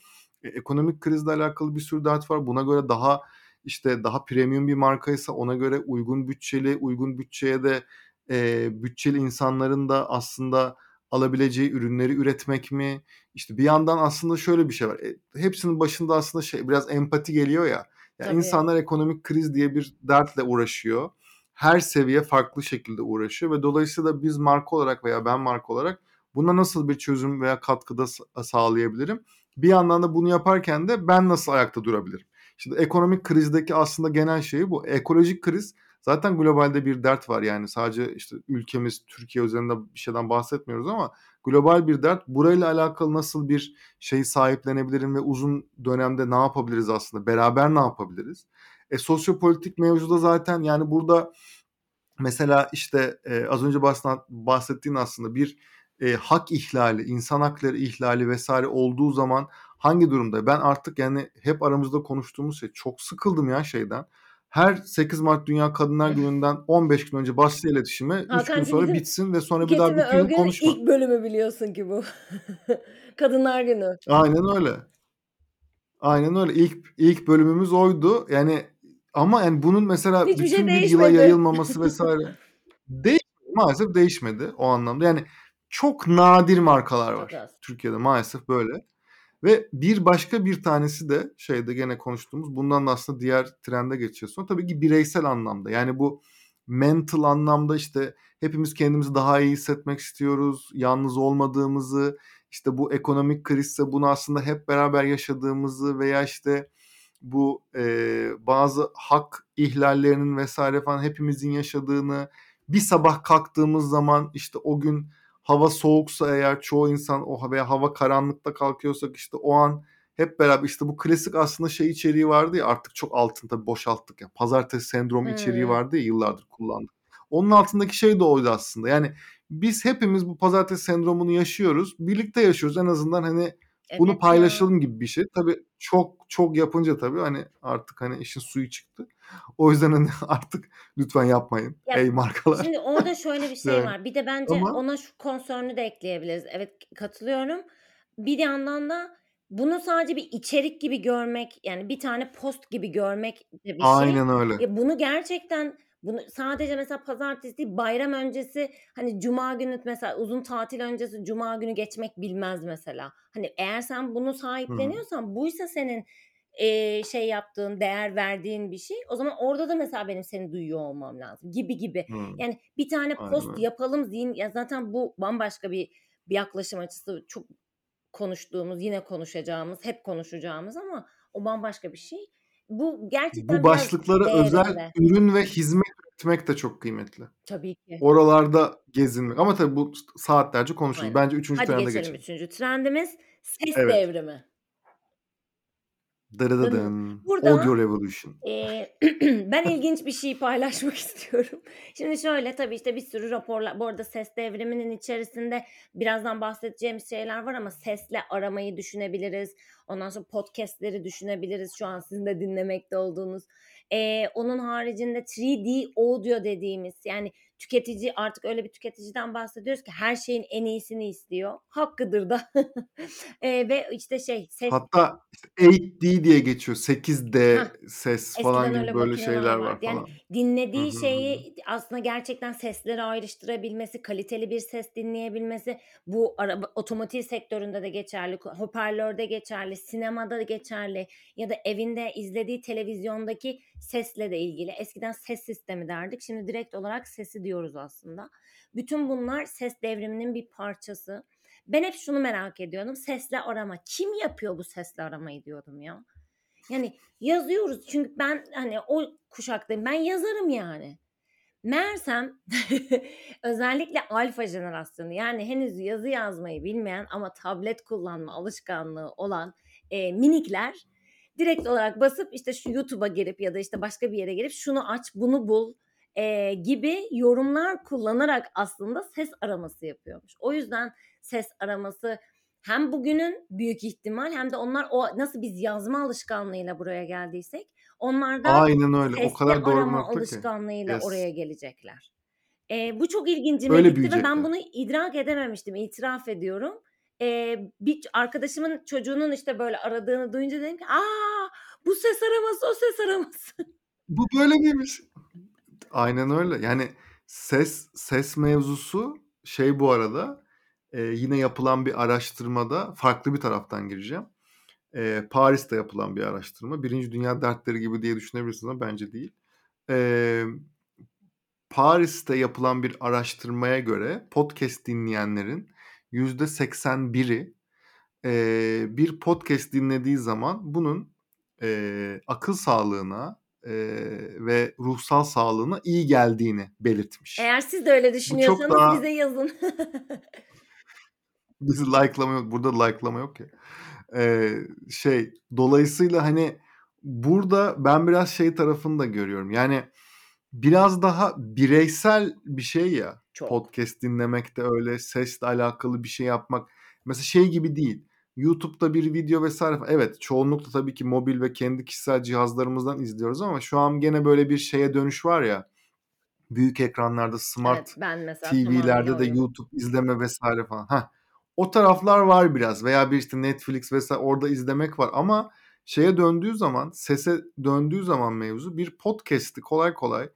S1: e, ekonomik krizle alakalı bir sürü dert var. Buna göre daha işte daha premium bir markaysa ona göre uygun bütçeli, uygun bütçeye de e, bütçeli insanların da aslında alabileceği ürünleri üretmek mi? İşte bir yandan aslında şöyle bir şey var. E, hepsinin başında aslında şey biraz empati geliyor ya. Yani insanlar ekonomik kriz diye bir dertle uğraşıyor. Her seviye farklı şekilde uğraşıyor ve dolayısıyla biz marka olarak veya ben marka olarak buna nasıl bir çözüm veya katkıda sağlayabilirim? Bir yandan da bunu yaparken de ben nasıl ayakta durabilirim? Şimdi ekonomik krizdeki aslında genel şeyi bu. Ekolojik kriz zaten globalde bir dert var yani sadece işte ülkemiz Türkiye üzerinde bir şeyden bahsetmiyoruz ama global bir dert. Burayla alakalı nasıl bir şeyi sahiplenebilirim ve uzun dönemde ne yapabiliriz aslında? Beraber ne yapabiliriz? E sosyopolitik mevzuda zaten yani burada mesela işte e, az önce bahsettiğin aslında bir e, hak ihlali, insan hakları ihlali vesaire olduğu zaman hangi durumda? Ben artık yani hep aramızda konuştuğumuz şey çok sıkıldım ya şeyden. Her 8 Mart Dünya Kadınlar Günü'nden 15 gün önce başlı iletişime 3 gün sonra bitsin ve sonra bir daha bir gün konuşma.
S2: ilk bölümü biliyorsun ki bu. Kadınlar Günü.
S1: Aynen öyle. Aynen öyle. İlk ilk bölümümüz oydu. Yani ama yani bunun mesela Hiçbir bütün şey bir yıla yayılmaması vesaire değişmedi. Maalesef değişmedi o anlamda. Yani çok nadir markalar var. Türkiye'de maalesef böyle. Ve bir başka bir tanesi de şeyde gene konuştuğumuz bundan da aslında diğer trende geçiyorsun. Tabii ki bireysel anlamda. Yani bu mental anlamda işte hepimiz kendimizi daha iyi hissetmek istiyoruz. Yalnız olmadığımızı, işte bu ekonomik krizse bunu aslında hep beraber yaşadığımızı veya işte bu e, bazı hak ihlallerinin vesaire falan hepimizin yaşadığını bir sabah kalktığımız zaman işte o gün hava soğuksa eğer çoğu insan o veya hava karanlıkta kalkıyorsak işte o an hep beraber işte bu klasik aslında şey içeriği vardı ya artık çok altın tabii boşalttık ya. Pazartesi sendromu içeriği
S2: Hımm.
S1: vardı ya yıllardır kullandık. Onun altındaki şey de oydu aslında. Yani biz hepimiz bu pazartesi sendromunu yaşıyoruz. Birlikte yaşıyoruz. En azından hani bunu
S2: Evet ya.
S1: paylaşalım gibi bir şey. Tabii çok çok yapınca tabii hani artık hani işin suyu çıktı. O yüzden hani artık lütfen yapmayın
S2: Ya,
S1: ey markalar.
S2: şimdi orada şöyle bir şey
S1: Yani
S2: var. Bir de bence
S1: ama
S2: ona şu konsörünü de ekleyebiliriz. Evet, katılıyorum. Bir yandan da bunu sadece bir içerik gibi görmek, yani bir tane post gibi görmek de bir şey.
S1: Aynen öyle.
S2: Ya, bunu gerçekten bunu sadece mesela pazartesi bayram öncesi, hani cuma günü mesela uzun tatil öncesi cuma günü geçmek bilmez mesela. Hani eğer sen bunu
S1: Hı hı.
S2: sahipleniyorsan, buysa senin, eee, şey yaptığın, değer verdiğin bir şey, o zaman orada da mesela benim seni duyuyor olmam lazım gibi gibi.
S1: Hımm.
S2: Yani bir tane
S1: Aynen
S2: post
S1: öyle.
S2: yapalım zihin ya zaten bu bambaşka bir bir yaklaşım açısı. Çok konuştuğumuz, yine konuşacağımız, hep konuşacağımız ama o bambaşka bir şey. Bu
S1: Bu
S2: gerçekten biraz
S1: başlıklara özel ürün ve hizmet üretmek de çok kıymetli.
S2: Tabii ki.
S1: Oralarda gezinmek ama tabii bu saatlerce konuşuruz.
S2: Aynen.
S1: Bence 3.
S2: Hadi
S1: trende
S2: geçelim
S1: geçelim.
S2: 3. trendimiz ses
S1: Evet.
S2: devrimi. Dın.
S1: Dırıdıdın.
S2: Burada,
S1: Audio Revolution.
S2: eee, ben ilginç bir şey paylaşmak istiyorum. Şimdi şöyle, tabii, işte, bir sürü raporlar Bu arada ses devriminin içerisinde birazdan bahsedeceğimiz şeyler var ama sesle aramayı düşünebiliriz. Ondan sonra podcast'leri düşünebiliriz. Şu an sizin de dinlemekte olduğunuz. Eee, onun haricinde 3D audio dediğimiz, yani tüketici artık öyle bir tüketiciden bahsediyoruz ki her şeyin en iyisini istiyor. Hakkıdır da. Eee, ve işte şey, ses
S1: Hatta işte 8D diye geçiyor. 8D
S2: Hah.
S1: ses falan
S2: Eskiden
S1: gibi
S2: öyle
S1: böyle şeyler var.
S2: Yani
S1: falan.
S2: Dinlediği
S1: hı, hı hı.
S2: şeyi aslında gerçekten sesleri ayrıştırabilmesi, kaliteli bir ses dinleyebilmesi, bu araba otomotiv sektöründe de geçerli, hoparlörde geçerli, sinemada da geçerli ya da evinde izlediği televizyondaki sesle de ilgili. Eskiden ses sistemi derdik. Şimdi direkt olarak sesi diyoruz aslında. Bütün bunlar ses devriminin bir parçası. Ben hep şunu merak ediyordum. Sesle arama. Kim yapıyor bu sesle aramayı diyordum ya. Yani yazıyoruz çünkü ben hani o kuşaktayım. Ben yazarım yani. Meğersem özellikle alfa jenerasyonu yani henüz yazı yazmayı bilmeyen ama tablet kullanma alışkanlığı olan eee, minikler direkt olarak basıp işte şu YouTube'a girip ya da işte başka bir yere girip şunu aç, bunu bul eee, gibi yorumlar kullanarak aslında ses araması yapıyormuş. O yüzden ses araması hem bugünün büyük ihtimal hem de onlar o nasıl biz yazma alışkanlığıyla buraya geldiysek onlar da
S1: Aynen öyle. O kadar doğru
S2: arama alışkanlığıyla
S1: Yes.
S2: oraya gelecekler. Eee, bu çok ilgincime
S1: Öyle
S2: gitti ve ben bunu idrak edememiştim, itiraf ediyorum. Eee, bir arkadaşımın çocuğunun işte böyle aradığını duyunca dedim ki, "A! Bu ses araması, o ses araması."
S1: Bu böyle miymiş? Aynen öyle. Yani ses ses mevzusu şey bu arada, eee, yine yapılan bir araştırmada farklı bir taraftan gireceğim. Eee, Paris'te yapılan bir araştırma. 1. Dünya dertleri gibi diye düşünebilirsiniz ama bence değil. Emm, Paris'te yapılan bir araştırmaya göre podcast dinleyenlerin %81'i eee, bir podcast dinlediği zaman bunun, eee, akıl sağlığına, eee, ve ruhsal sağlığına iyi geldiğini belirtmiş.
S2: Eğer siz de öyle düşünüyorsanız
S1: daha
S2: bize yazın.
S1: Bizi like'lama yok. Burada like'lama yok ya. Eee, şey, dolayısıyla hani burada ben biraz şey tarafını da görüyorum. Yani biraz daha bireysel bir şey ya
S2: Çok.
S1: podcast dinlemek de öyle, sesle alakalı bir şey yapmak. Mesela şey gibi değil. YouTube'da bir video vs. Evet, çoğunlukla tabii ki mobil ve kendi kişisel cihazlarımızdan izliyoruz ama şu an gene böyle bir şeye dönüş var ya. Büyük ekranlarda, smart
S2: Evet,
S1: TV'lerde de. YouTube izleme vs. falan. Hah. O taraflar var biraz veya bir işte Netflix vs. orada izlemek var ama şeye döndüğü zaman, sese döndüğü zaman mevzu bir podcast'i kolay kolay,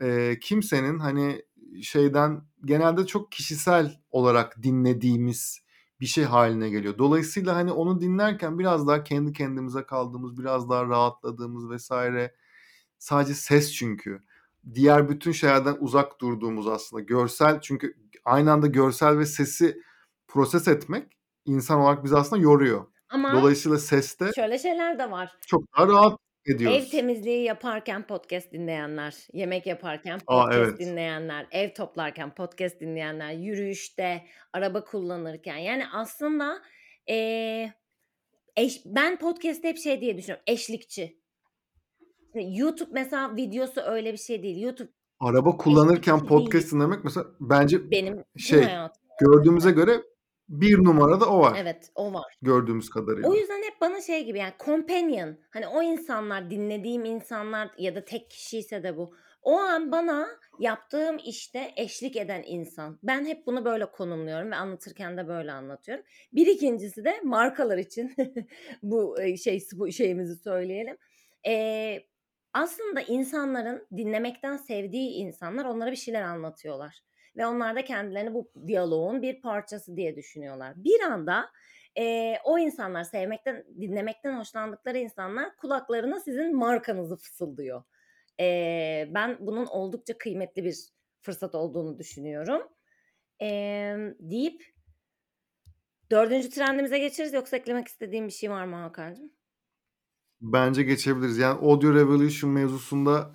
S1: eee, kimsenin hani şeyden genelde çok kişisel olarak dinlediğimiz bir şey hâline geliyor. Dolayısıyla hani onu dinlerken biraz daha kendi kendimize kaldığımız, biraz daha rahatladığımız vs. Sadece ses çünkü. Diğer bütün şeylerden uzak durduğumuz aslında. Görsel çünkü aynı anda görsel ve sesi proses etmek insan olarak bizi aslında yoruyor.
S2: Ama
S1: Dolayısıyla seste
S2: şöyle şeyler de var.
S1: çok daha rahat
S2: Ev
S1: ediyoruz.
S2: temizliği yaparken podcast dinleyenler, yemek yaparken
S1: A,
S2: podcast
S1: evet.
S2: dinleyenler, ev toplarken podcast dinleyenler, yürüyüşte, araba kullanırken. Yani aslında, eee, eş ben podcast'i hep şey diye düşünüyorum, eşlikçi. YouTube mesela videosu öyle bir şey değil. YouTube
S1: Araba kullanırken
S2: eşlikçi değil.
S1: podcast dinlemek mesela bence
S2: Benim
S1: şey,
S2: hayatım.
S1: gördüğümüze göre 1 numarada o var.
S2: Evet, o var.
S1: Gördüğümüz
S2: O
S1: kadarıyla.
S2: yüzden hep bana şey gibi yani companion, hani o insanlar, dinlediğim insanlar ya da tek kişiyse de bu, o an bana yaptığım işte eşlik eden insan. Ben hep bunu böyle konumluyorum ve anlatırken de böyle anlatıyorum. Bir ikincisi de markalar için bu eee, şey bu şeyimizi söyleyelim. Eee, aslında insanların dinlemekten sevdiği insanlar onlara bir şeyler anlatıyorlar ve onlar da kendilerini bu diyaloğun bir parçası diye düşünüyorlar. Bir anda eee, o insanlar sevmekten, dinlemekten hoşlandıkları insanlar kulaklarına sizin markanızı fısıldıyor. Eee, ben bunun oldukça kıymetli bir fırsat olduğunu düşünüyorum. Emm, deyip 4. trendimize geçeriz yoksa eklemek istediğin bir şey var mı Hakan'cığım?
S1: Bence geçebiliriz. Yani Audio Revolution mevzusunda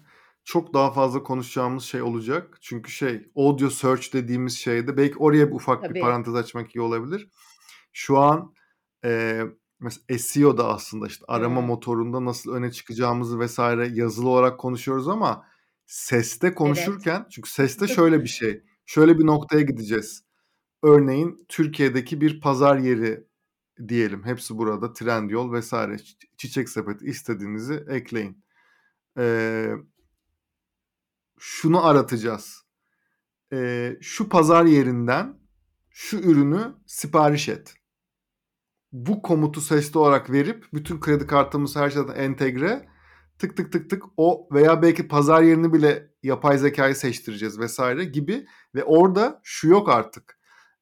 S1: çok daha fazla konuşacağımız şey olacak. Çünkü şey, audio search dediğimiz şeyde belki oraya bir ufak bir
S2: Tabii.
S1: parantez açmak iyi olabilir. Şu an eee, mesela SEO'da aslında işte arama
S2: Hıı.
S1: motorunda nasıl öne çıkacağımızı vesaire yazılı olarak konuşuyoruz ama seste
S2: Evet.
S1: konuşurken çünkü seste şöyle bir şey, şöyle bir noktaya gideceğiz. Örneğin Türkiye'deki bir pazar yeri diyelim. Hepsi burada. Trendyol vesaire. Çi Çiçek Sepeti istediğinizi ekleyin. Eee şunu aratacağız. Eee, şu pazar yerinden şu ürünü sipariş et. Bu komutu sesli olarak verip bütün kredi kartımız her şeyden entegre tık tık tık tık o veya belki pazar yerini bile yapay zekâyı seçtireceğiz vesaire gibi ve orada şu yok artık.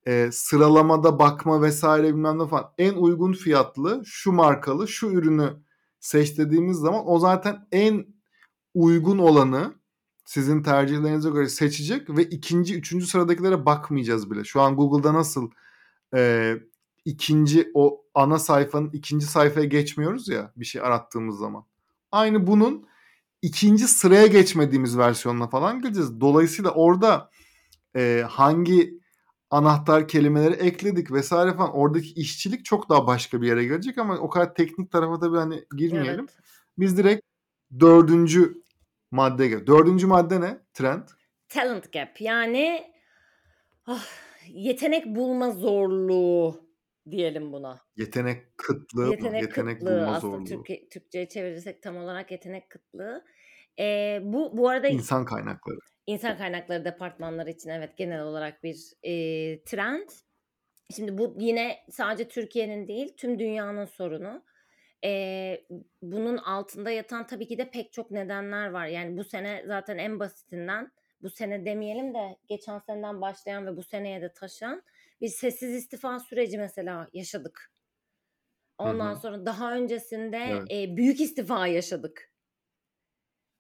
S1: Eee, sıralamada bakma vesaire bilmem ne falan. En uygun fiyatlı, şu markalı, şu ürünü seç dediğimiz zaman o zaten en uygun olanı sizin tercihlerinize göre seçecek ve 2'nci, 3'üncü sıradakilere bakmayacağız bile. Şu an Google'da nasıl eee, 2'nci o ana sayfanın 2'nci sayfaya geçmiyoruz ya bir şey arattığımız zaman. Aynı bunun 2'nci sıraya geçmediğimiz versiyonuna falan geleceğiz. Dolayısıyla orada eee, hangi anahtar kelimeleri ekledik vesaire falan oradaki işçilik çok daha başka bir yere gelecek ama o kadar teknik tarafa tabii hani girmeyelim.
S2: Evet.
S1: Biz direkt 4'üncü maddeye gel 4'üncü madde ne? Trend.
S2: Talent gap yani ah, yetenek bulma zorluğu diyelim buna.
S1: Yetenek kıtlığı?
S2: Yetenek
S1: Yetenek
S2: kıtlığı
S1: bulma
S2: aslında
S1: zorluğu.
S2: Türkiye Türkçeye çevirirsek tam olarak yetenek kıtlığı. Eee, bu bu arada
S1: İnsan kaynakları.
S2: İnsan kaynakları departmanları için evet genel olarak bir eee, trend. Şimdi bu yine sadece Türkiye'nin değil tüm dünyanın sorunu. Eee, bunun altında yatan tabii ki de pek çok nedenler var. Yani bu sene zaten en basitinden bu sene demeyelim de geçen seneden başlayan ve bu seneye de taşan bir sessiz istifa süreci mesela yaşadık.
S1: Hı
S2: Ondan
S1: hı.
S2: sonra daha öncesinde
S1: Evet.
S2: eee, büyük istifa yaşadık.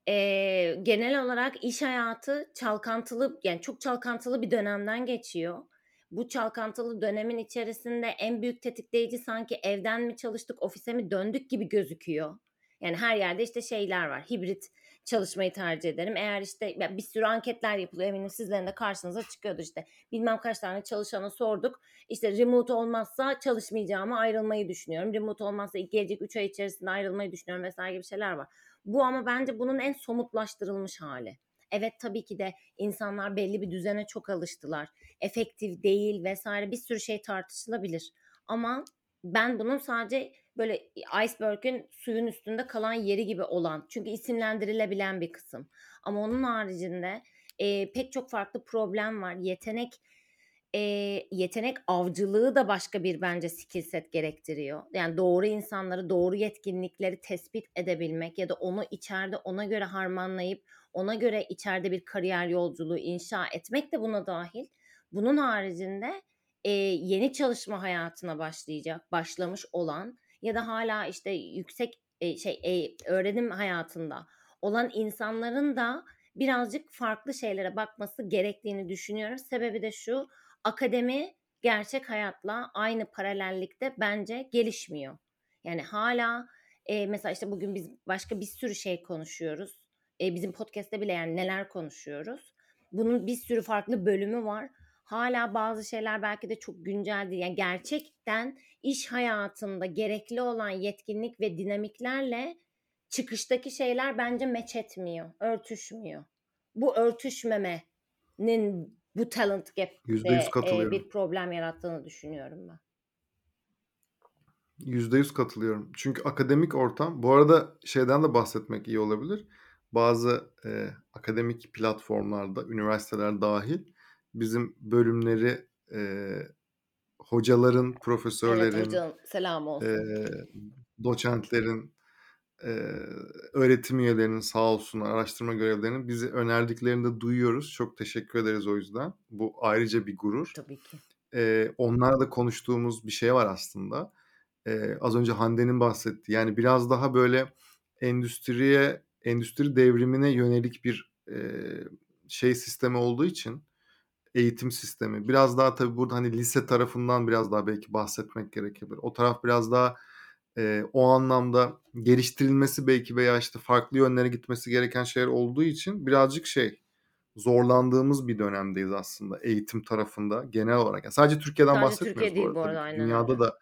S2: Eee, genel olarak iş hayatı çalkantılı yani çok çalkantılı bir dönemden geçiyor. Bu çalkantılı dönemin içerisinde en büyük tetikleyici sanki evden mi çalıştık, ofise mi döndük gibi gözüküyor. Yani her yerde işte şeyler var. Hibrit çalışmayı tercih ederim. Eğer işte bir sürü anketler yapılıyor. Eminim sizlerin de karşınıza çıkıyordur işte. Bilmem kaç tane çalışana sorduk. İşte remote olmazsa çalışmayacağımı ayrılmayı düşünüyorum. Remote olmazsa gelecek 3 ay içerisinde ayrılmayı düşünüyorum vesaire gibi şeyler var. Bu ama bence bunun en somutlaştırılmış hali. Evet tabii ki de insanlar belli bir düzene çok alıştılar. Efektif değil vesaire bir sürü şey tartışılabilir. Ama ben bunun sadece böyle iceberg'ün suyun üstünde kalan yeri gibi olan çünkü isimlendirilebilen bir kısım. Ama onun haricinde eee, pek çok farklı problem var. Yetenek eee, yetenek avcılığı da başka bir bence skill set gerektiriyor. Yani doğru insanları, doğru yetkinlikleri tespit edebilmek ya da onu içeride ona göre harmanlayıp ona göre içeride bir kariyer yolculuğu inşa etmek de buna dahil. Bunun haricinde eee, yeni çalışma hayatına başlayacak, başlamış olan ya da hala işte yüksek eee, şey eee, öğrenim hayatında olan insanların da birazcık farklı şeylere bakması gerektiğini düşünüyorum. Sebebi de şu, akademi gerçek hayatla aynı paralellikte bence gelişmiyor. Yani hala Eee, mesela, işte, bugün biz başka bir sürü şey konuşuyoruz. Bizim podcast'te bile yani neler konuşuyoruz. Bunun bir sürü farklı bölümü var. Hâlâ bazı şeyler belki de çok güncel değil. Yani gerçekten iş hayatında gerekli olan yetkinlik ve dinamiklerle çıkıştaki şeyler bence match etmiyor, örtüşmüyor. Bu örtüşmemenin bu talent
S1: %100
S2: gap'te, bir problem yarattığını düşünüyorum ben.
S1: %100 katılıyorum. Çünkü akademik ortam Bu arada şeyden de bahsetmek iyi olabilir. Bazı, eee, akademik platformlarda, üniversiteler dâhil bizim bölümleri, eee, hocaların,
S2: Evet,
S1: profesörlerin,
S2: hocanın selamı olsun.
S1: eee, doçentlerin, eee, öğretim üyelerinin sağ olsunlar, araştırma görevlilerinin bize önerdiklerini de duyuyoruz. Çok teşekkür ederiz o yüzden. Bu ayrıca bir gurur.
S2: Tabii ki.
S1: Eee, onlarla da konuştuğumuz bir şey var aslında. Eee, az önce Hande'nin bahsettiği, yani biraz daha böyle endüstriye, endüstri devrimine yönelik bir, eee, şey sistemi olduğu için, eğitim sistemi. Biraz daha tabii burada, hani, lise tarafından biraz daha belki bahsetmek gerekebilir. O taraf biraz daha, eee, o anlamda geliştirilmesi belki veya, işte, farklı yönlere gitmesi gereken şeyler olduğu için birazcık şey, zorlandığımız bir dönemdeyiz aslında eğitim tarafında genel olarak. Ya, sadece Türkiye'den
S2: Sadece
S1: bahsetmiyoruz
S2: Türkiye
S1: bu arada
S2: bu arada, aynen
S1: Dünyada da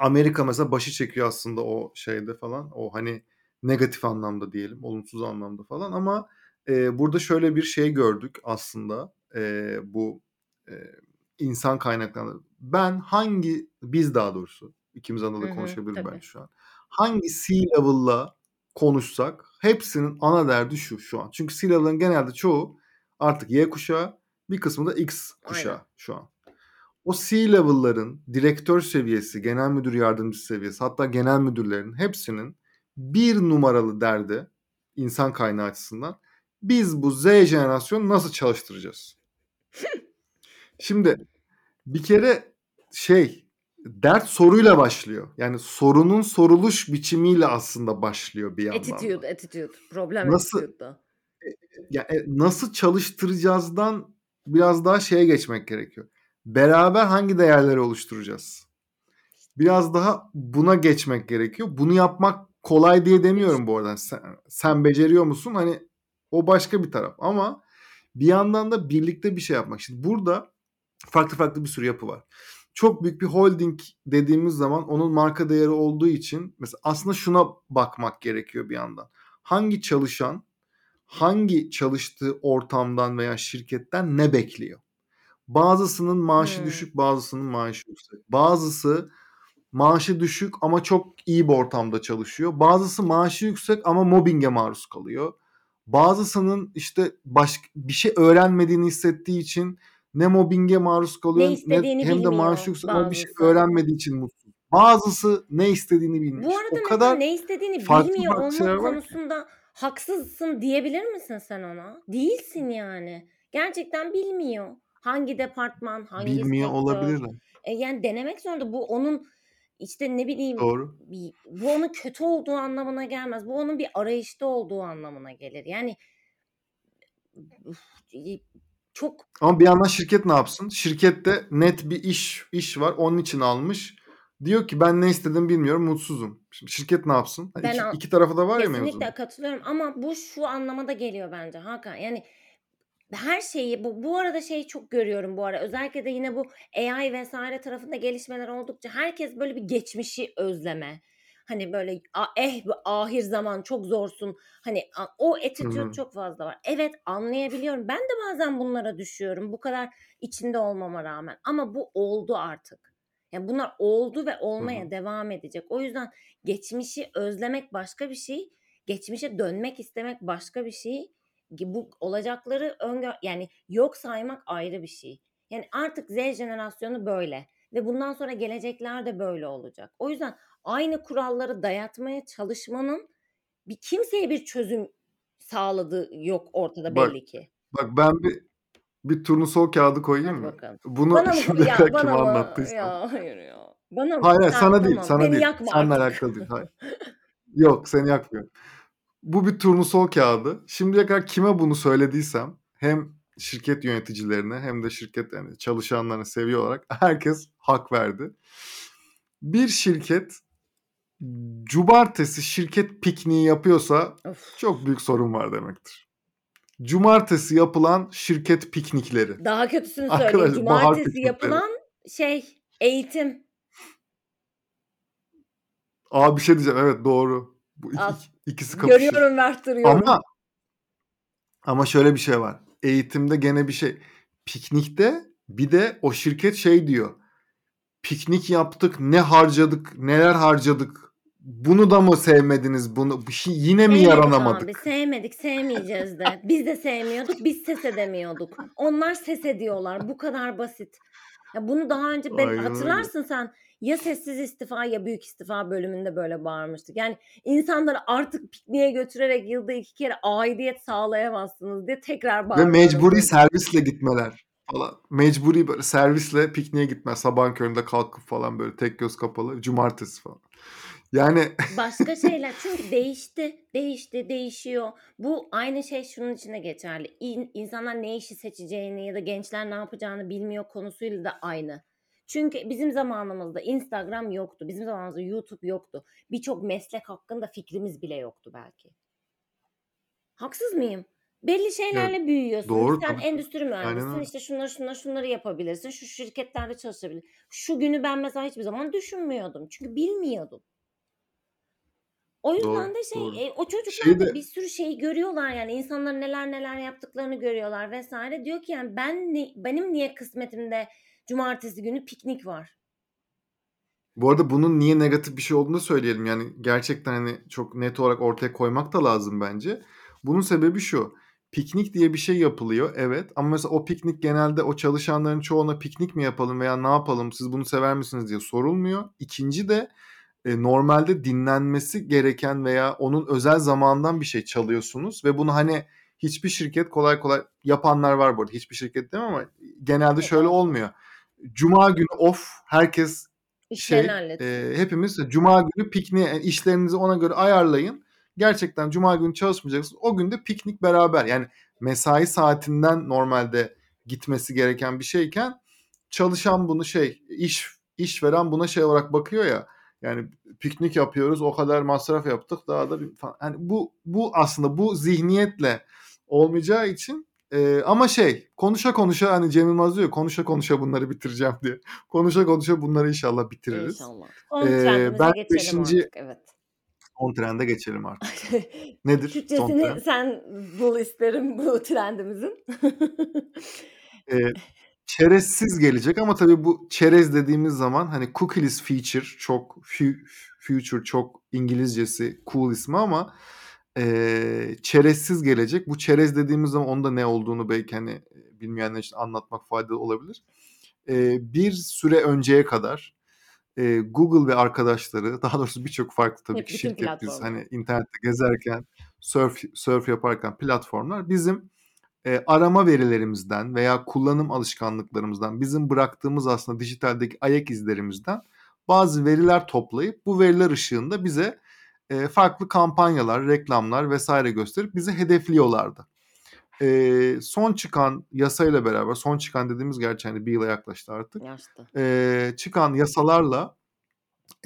S1: Amerika mesela başı çekiyor aslında o şeyde falan. O, hani, negatif anlamda diyelim, olumsuz anlamda falan ama, eee, burada şöyle bir şey gördük aslında, eee, bu, eee, insan kaynaklarında. Ben hangi biz daha doğrusu, ikimiz adına da
S2: tabii.
S1: bence şu an. Hangi C-level'la konuşsak hepsinin ana derdi şu, şu an. Çünkü C-level'ın genelde çoğu artık Y kuşağı, bir kısmı da X
S2: Aynen.
S1: kuşağı şu an. O C-level'ların direktör seviyesi, genel müdür yardımcısı seviyesi, hatta genel müdürlerin hepsinin bir numaralı derdi insan kaynağı açısından biz bu Z jenerasyonu nasıl çalıştıracağız? Şimdi bir kere şey, dert soruyla başlıyor. Yani sorunun soruluş biçimiyle aslında başlıyor bir yandan da.
S2: Attitude, attitude. Problem
S1: Nasıl
S2: attitude'da.
S1: e ya, e nasıl çalıştıracağızdan biraz daha şeye geçmek gerekiyor. Beraber hangi değerleri oluşturacağız? Biraz daha buna geçmek gerekiyor. Bunu yapmak kolay diye demiyorum bu arada. Sen, sen beceriyor musun? Hani o başka bir taraf ama bir yandan da birlikte bir şey yapmak. Şimdi burada farklı farklı bir sürü yapı var. Çok büyük bir holding dediğimiz zaman onun marka değeri olduğu için mesela aslında şuna bakmak gerekiyor bir yandan. Hangi çalışan hangi çalıştığı ortamdan veya şirketten ne bekliyor? Bazısının maaşı
S2: Hımm.
S1: düşük, bazısının maaşı yüksek. Bazısı maaşı düşük ama çok iyi bir ortamda çalışıyor. Bazısı maaşı yüksek ama mobbinge maruz kalıyor. Bazısının işte baş bir şey öğrenmediğini hissettiği için ne mobbinge maruz
S2: Ne
S1: kalıyor ne
S2: istediğini
S1: hem de maaşı yüksek ama bir şey öğrenmediği için mutsuz. Bazısı ne istediğini bilmiyor.
S2: Bu arada
S1: o kadar
S2: ne istediğini bilmiyor olmak
S1: var
S2: konusunda haksızsın diyebilir misin sen ona? Değilsin yani. Gerçekten bilmiyor. Hangi departman, hangi
S1: Bilmiyor
S2: sektör.
S1: olabilirler.
S2: E, yani denemek zorunda. Bu onun işte ne bileyim
S1: Doğru.
S2: bir bu onun kötü olduğu anlamına gelmez. Bu onun bir arayışta olduğu anlamına gelir. Yani çok
S1: Ama bir yandan şirket ne yapsın? Şirkette net bir iş iş var. Onun için almış. Diyor ki ben ne istediğimi bilmiyorum, mutsuzum. Şimdi şirket ne yapsın?
S2: Ben
S1: iki, iki tarafı da var ya
S2: kesinlikle
S1: mevzunun.
S2: katılıyorum ama bu şu anlama da geliyor bence Hakan. Yani her şeyi bu bu arada şeyi çok görüyorum bu ara. Özellikle de yine bu AI vs. tarafında gelişmeler oldukça herkes böyle bir geçmişi özleme. Hani böyle a eh be ahir zaman çok zorsun. Hani a o
S1: Hı
S2: attitude
S1: hı.
S2: çok fazla var. Evet, anlayabiliyorum. Ben de bazen bunlara düşüyorum. Bu kadar içinde olmama rağmen ama bu oldu artık. Yani bunlar oldu ve
S1: Hı
S2: olmaya
S1: hı.
S2: devam edecek. O yüzden geçmişi özlemek başka bir şey, geçmişe dönmek istemek başka bir şey. Bu olacakları öngör yani yok saymak ayrı bir şey. Yani artık Z jenerasyonu böyle ve bundan sonra gelecekler de böyle olacak. O yüzden aynı kuralları dayatmaya çalışmanın bir kimseye bir çözüm sağladığı yok ortada
S1: Bak,
S2: belli ki.
S1: bak ben bir bir turnusol kağıdı koyayım
S2: Hadi
S1: mı?
S2: bakalım.
S1: Bunu
S2: Bana mı
S1: şimdiye
S2: ya bana mı?
S1: anlattıysam.
S2: Ya hayır ya. Bana mı?
S1: Hayır, hayır
S2: Tamam
S1: sana değil,
S2: tamam.
S1: sana
S2: Beni
S1: değil.
S2: yakma
S1: Seninle alakalı değil. Hayır. Yok, seni yakmıyorum. Bu bir turnusol kağıdı. Şimdiye kadar kime bunu söylediysem hem şirket yöneticilerine hem de şirket yani çalışanlarına seviye olarak herkes hak verdi. Bir şirket cumartesi şirket pikniği yapıyorsa
S2: Of.
S1: çok büyük sorun var demektir. Cumartesi yapılan şirket piknikleri.
S2: Daha kötüsünü söyleyeyim. Cumartesi yapılan şey eğitim.
S1: Aa bir şey diyeceğim evet doğru. Bu iki-
S2: Al.
S1: ikisi kapışır.
S2: Görüyorum verttiriyorum.
S1: Ama ama şöyle bir şey var. Eğitimde gene bir şey. Piknikte bir de o şirket şey diyor. Piknik yaptık, ne harcadık, neler harcadık. Bunu da mı sevmediniz? Bunu bu yine mi
S2: Sevmedik
S1: yaranamadık?
S2: Abi, sevmedik, sevmeyeceğiz de. Biz de sevmiyorduk, biz ses edemiyorduk. Onlar ses ediyorlar. Bu kadar basit. Ya bunu daha önce ben
S1: Aynen
S2: hatırlarsın sen ya sessiz istifa ya büyük istifa bölümünde böyle bağırmıştık. Yani insanları artık pikniğe götürerek yılda iki kere aidiyet sağlayamazsınız diye tekrar
S1: Ve
S2: bağırıyoruz.
S1: mecburi servisle gitmeler falan. Mecburi böyle servisle pikniğe gitme. Sabahın köründe kalkıp falan böyle tek göz kapalı. Cumartesi falan. Yani
S2: Başka şeyler çünkü değişti, değişti, değişiyor. Bu aynı şey şunun içine geçerli. İn, insanlar ne işi seçeceğini ya da gençler ne yapacağını bilmiyor konusuyla da aynı. Çünkü bizim zamanımızda Instagram yoktu. Bizim zamanımızda YouTube yoktu. Birçok meslek hakkında fikrimiz bile yoktu belki. Haksız mıyım? Belli şeylerle büyüyorsun.
S1: doğru
S2: Sen
S1: tabii.
S2: endüstri mühendisisin. İşte şunları şunları şunları yapabilirsin. Şu şirketlerde çalışabilirsin. Şu günü ben mesela hiçbir zaman düşünmüyordum. Çünkü bilmiyordum. O yüzden
S1: Doğru,
S2: de şey
S1: doğru.
S2: e, o çocuklar
S1: Şey de
S2: bir sürü şey görüyorlar yani insanların neler neler yaptıklarını görüyorlar vesaire. Diyor ki yani ben ni- benim niye kısmetimde cumartesi günü piknik var?
S1: Bu arada bunun niye negatif bir şey olduğunu söyleyelim. Yani gerçekten hani çok net olarak ortaya koymak da lazım bence. Bunun sebebi şu. Piknik diye bir şey yapılıyor evet ama mesela o piknik genelde o çalışanların çoğuna piknik mi yapalım veya ne yapalım siz bunu sever misiniz diye sorulmuyor. İkinci de e, normalde dinlenmesi gereken veya onun özel zamandan bir şey çalıyorsunuz ve bunu hani hiçbir şirket kolay kolay yapanlar var bu arada hiçbir şirket demem ama genelde şöyle olmuyor. Cuma günü off herkes
S2: İşlerini
S1: şey e, hepimiz cuma günü pikniğe yani işlerinizi ona göre ayarlayın. Gerçekten cuma günü çalışmayacaksınız. O gün de piknik beraber. Yani mesai saatinden normalde gitmesi gereken bir şeyken çalışan bunu şey iş işveren buna şey olarak bakıyor ya. Yani piknik yapıyoruz o kadar masraf yaptık daha da bir. Yani bu bu aslında bu zihniyetle olmayacağı için e, ama şey konuşa konuşa hani Cem Yılmaz diyor konuşa konuşa bunları bitireceğim diye. Konuşa konuşa bunları inşallah bitiririz.
S2: İnşallah. Son
S1: Ee, ben
S2: geçelim
S1: beşinci-
S2: artık. Evet.
S1: Son trende geçelim artık. Nedir son
S2: Türkçesini sen bul isterim bu trendimizin.
S1: Ee, çerezsiz gelecek ama tabii bu çerez dediğimiz zaman hani cookieless feature çok fu- future çok İngilizcesi cool ismi ama e, çerezsiz gelecek. Bu çerez dediğimiz zaman onun da ne olduğunu belki hani bilmeyenler için anlatmak faydalı olabilir. E, bir süre önceye kadar e, Google ve arkadaşları daha doğrusu birçok farklı tabii
S2: Hep
S1: ki şirket biz hani internette gezerken surf surf yaparken platformlar bizim e, arama verilerimizden veya kullanım alışkanlıklarımızdan bizim bıraktığımız aslında dijitaldeki ayak izlerimizden bazı veriler toplayıp bu veriler ışığında bize e, farklı kampanyalar, reklamlar vesaire gösterip bizi hedefliyorlardı. E, son çıkan yasayla beraber, son çıkan dediğimiz gerçi hani bir yıla yaklaştı artık. E, çıkan yasalarla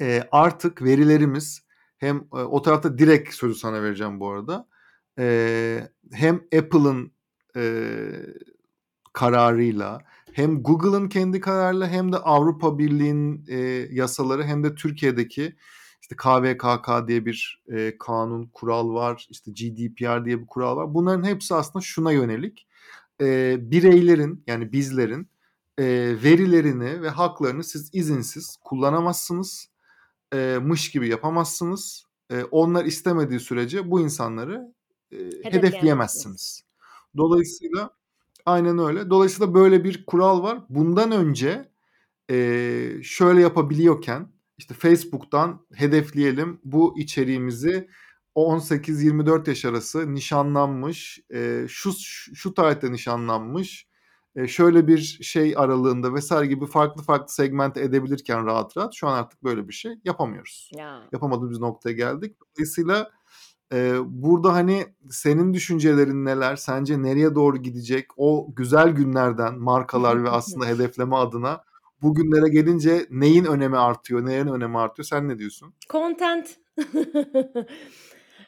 S1: e, artık verilerimiz hem e, o tarafta direkt sözü sana vereceğim bu arada. E, hem Apple'ın e, kararıyla hem Google'ın kendi kararıyla hem de Avrupa Birliği'nin e, yasaları hem de Türkiye'deki işte KVKK diye bir e, kanun kural var işte GDPR diye bir kural var bunların hepsi aslında şuna yönelik e, bireylerin yani bizlerin e, verilerini ve haklarını siz izinsiz kullanamazsınız e, mış gibi yapamazsınız e, onlar istemediği sürece bu insanları e, hedefleyemezsiniz. Dolayısıyla aynen öyle. Dolayısıyla böyle bir kural var. Bundan önce e, şöyle yapabiliyorken işte Facebook'tan hedefleyelim bu içeriğimizi 18-24 yaş arası nişanlanmış, e, şu şu tarihte nişanlanmış, e, şöyle bir şey aralığında vesaire gibi farklı farklı segment edebilirken rahat rahat şu an artık böyle bir şey yapamıyoruz.
S2: Ya.
S1: Yapamadığımız noktaya geldik. Dolayısıyla ee, burada hani senin düşüncelerin neler? Sence nereye doğru gidecek? O güzel günlerden markalar ve aslında hedefleme adına bugünlere gelince neyin önemi artıyor, neyin önemi artıyor? Sen ne diyorsun?
S2: Content.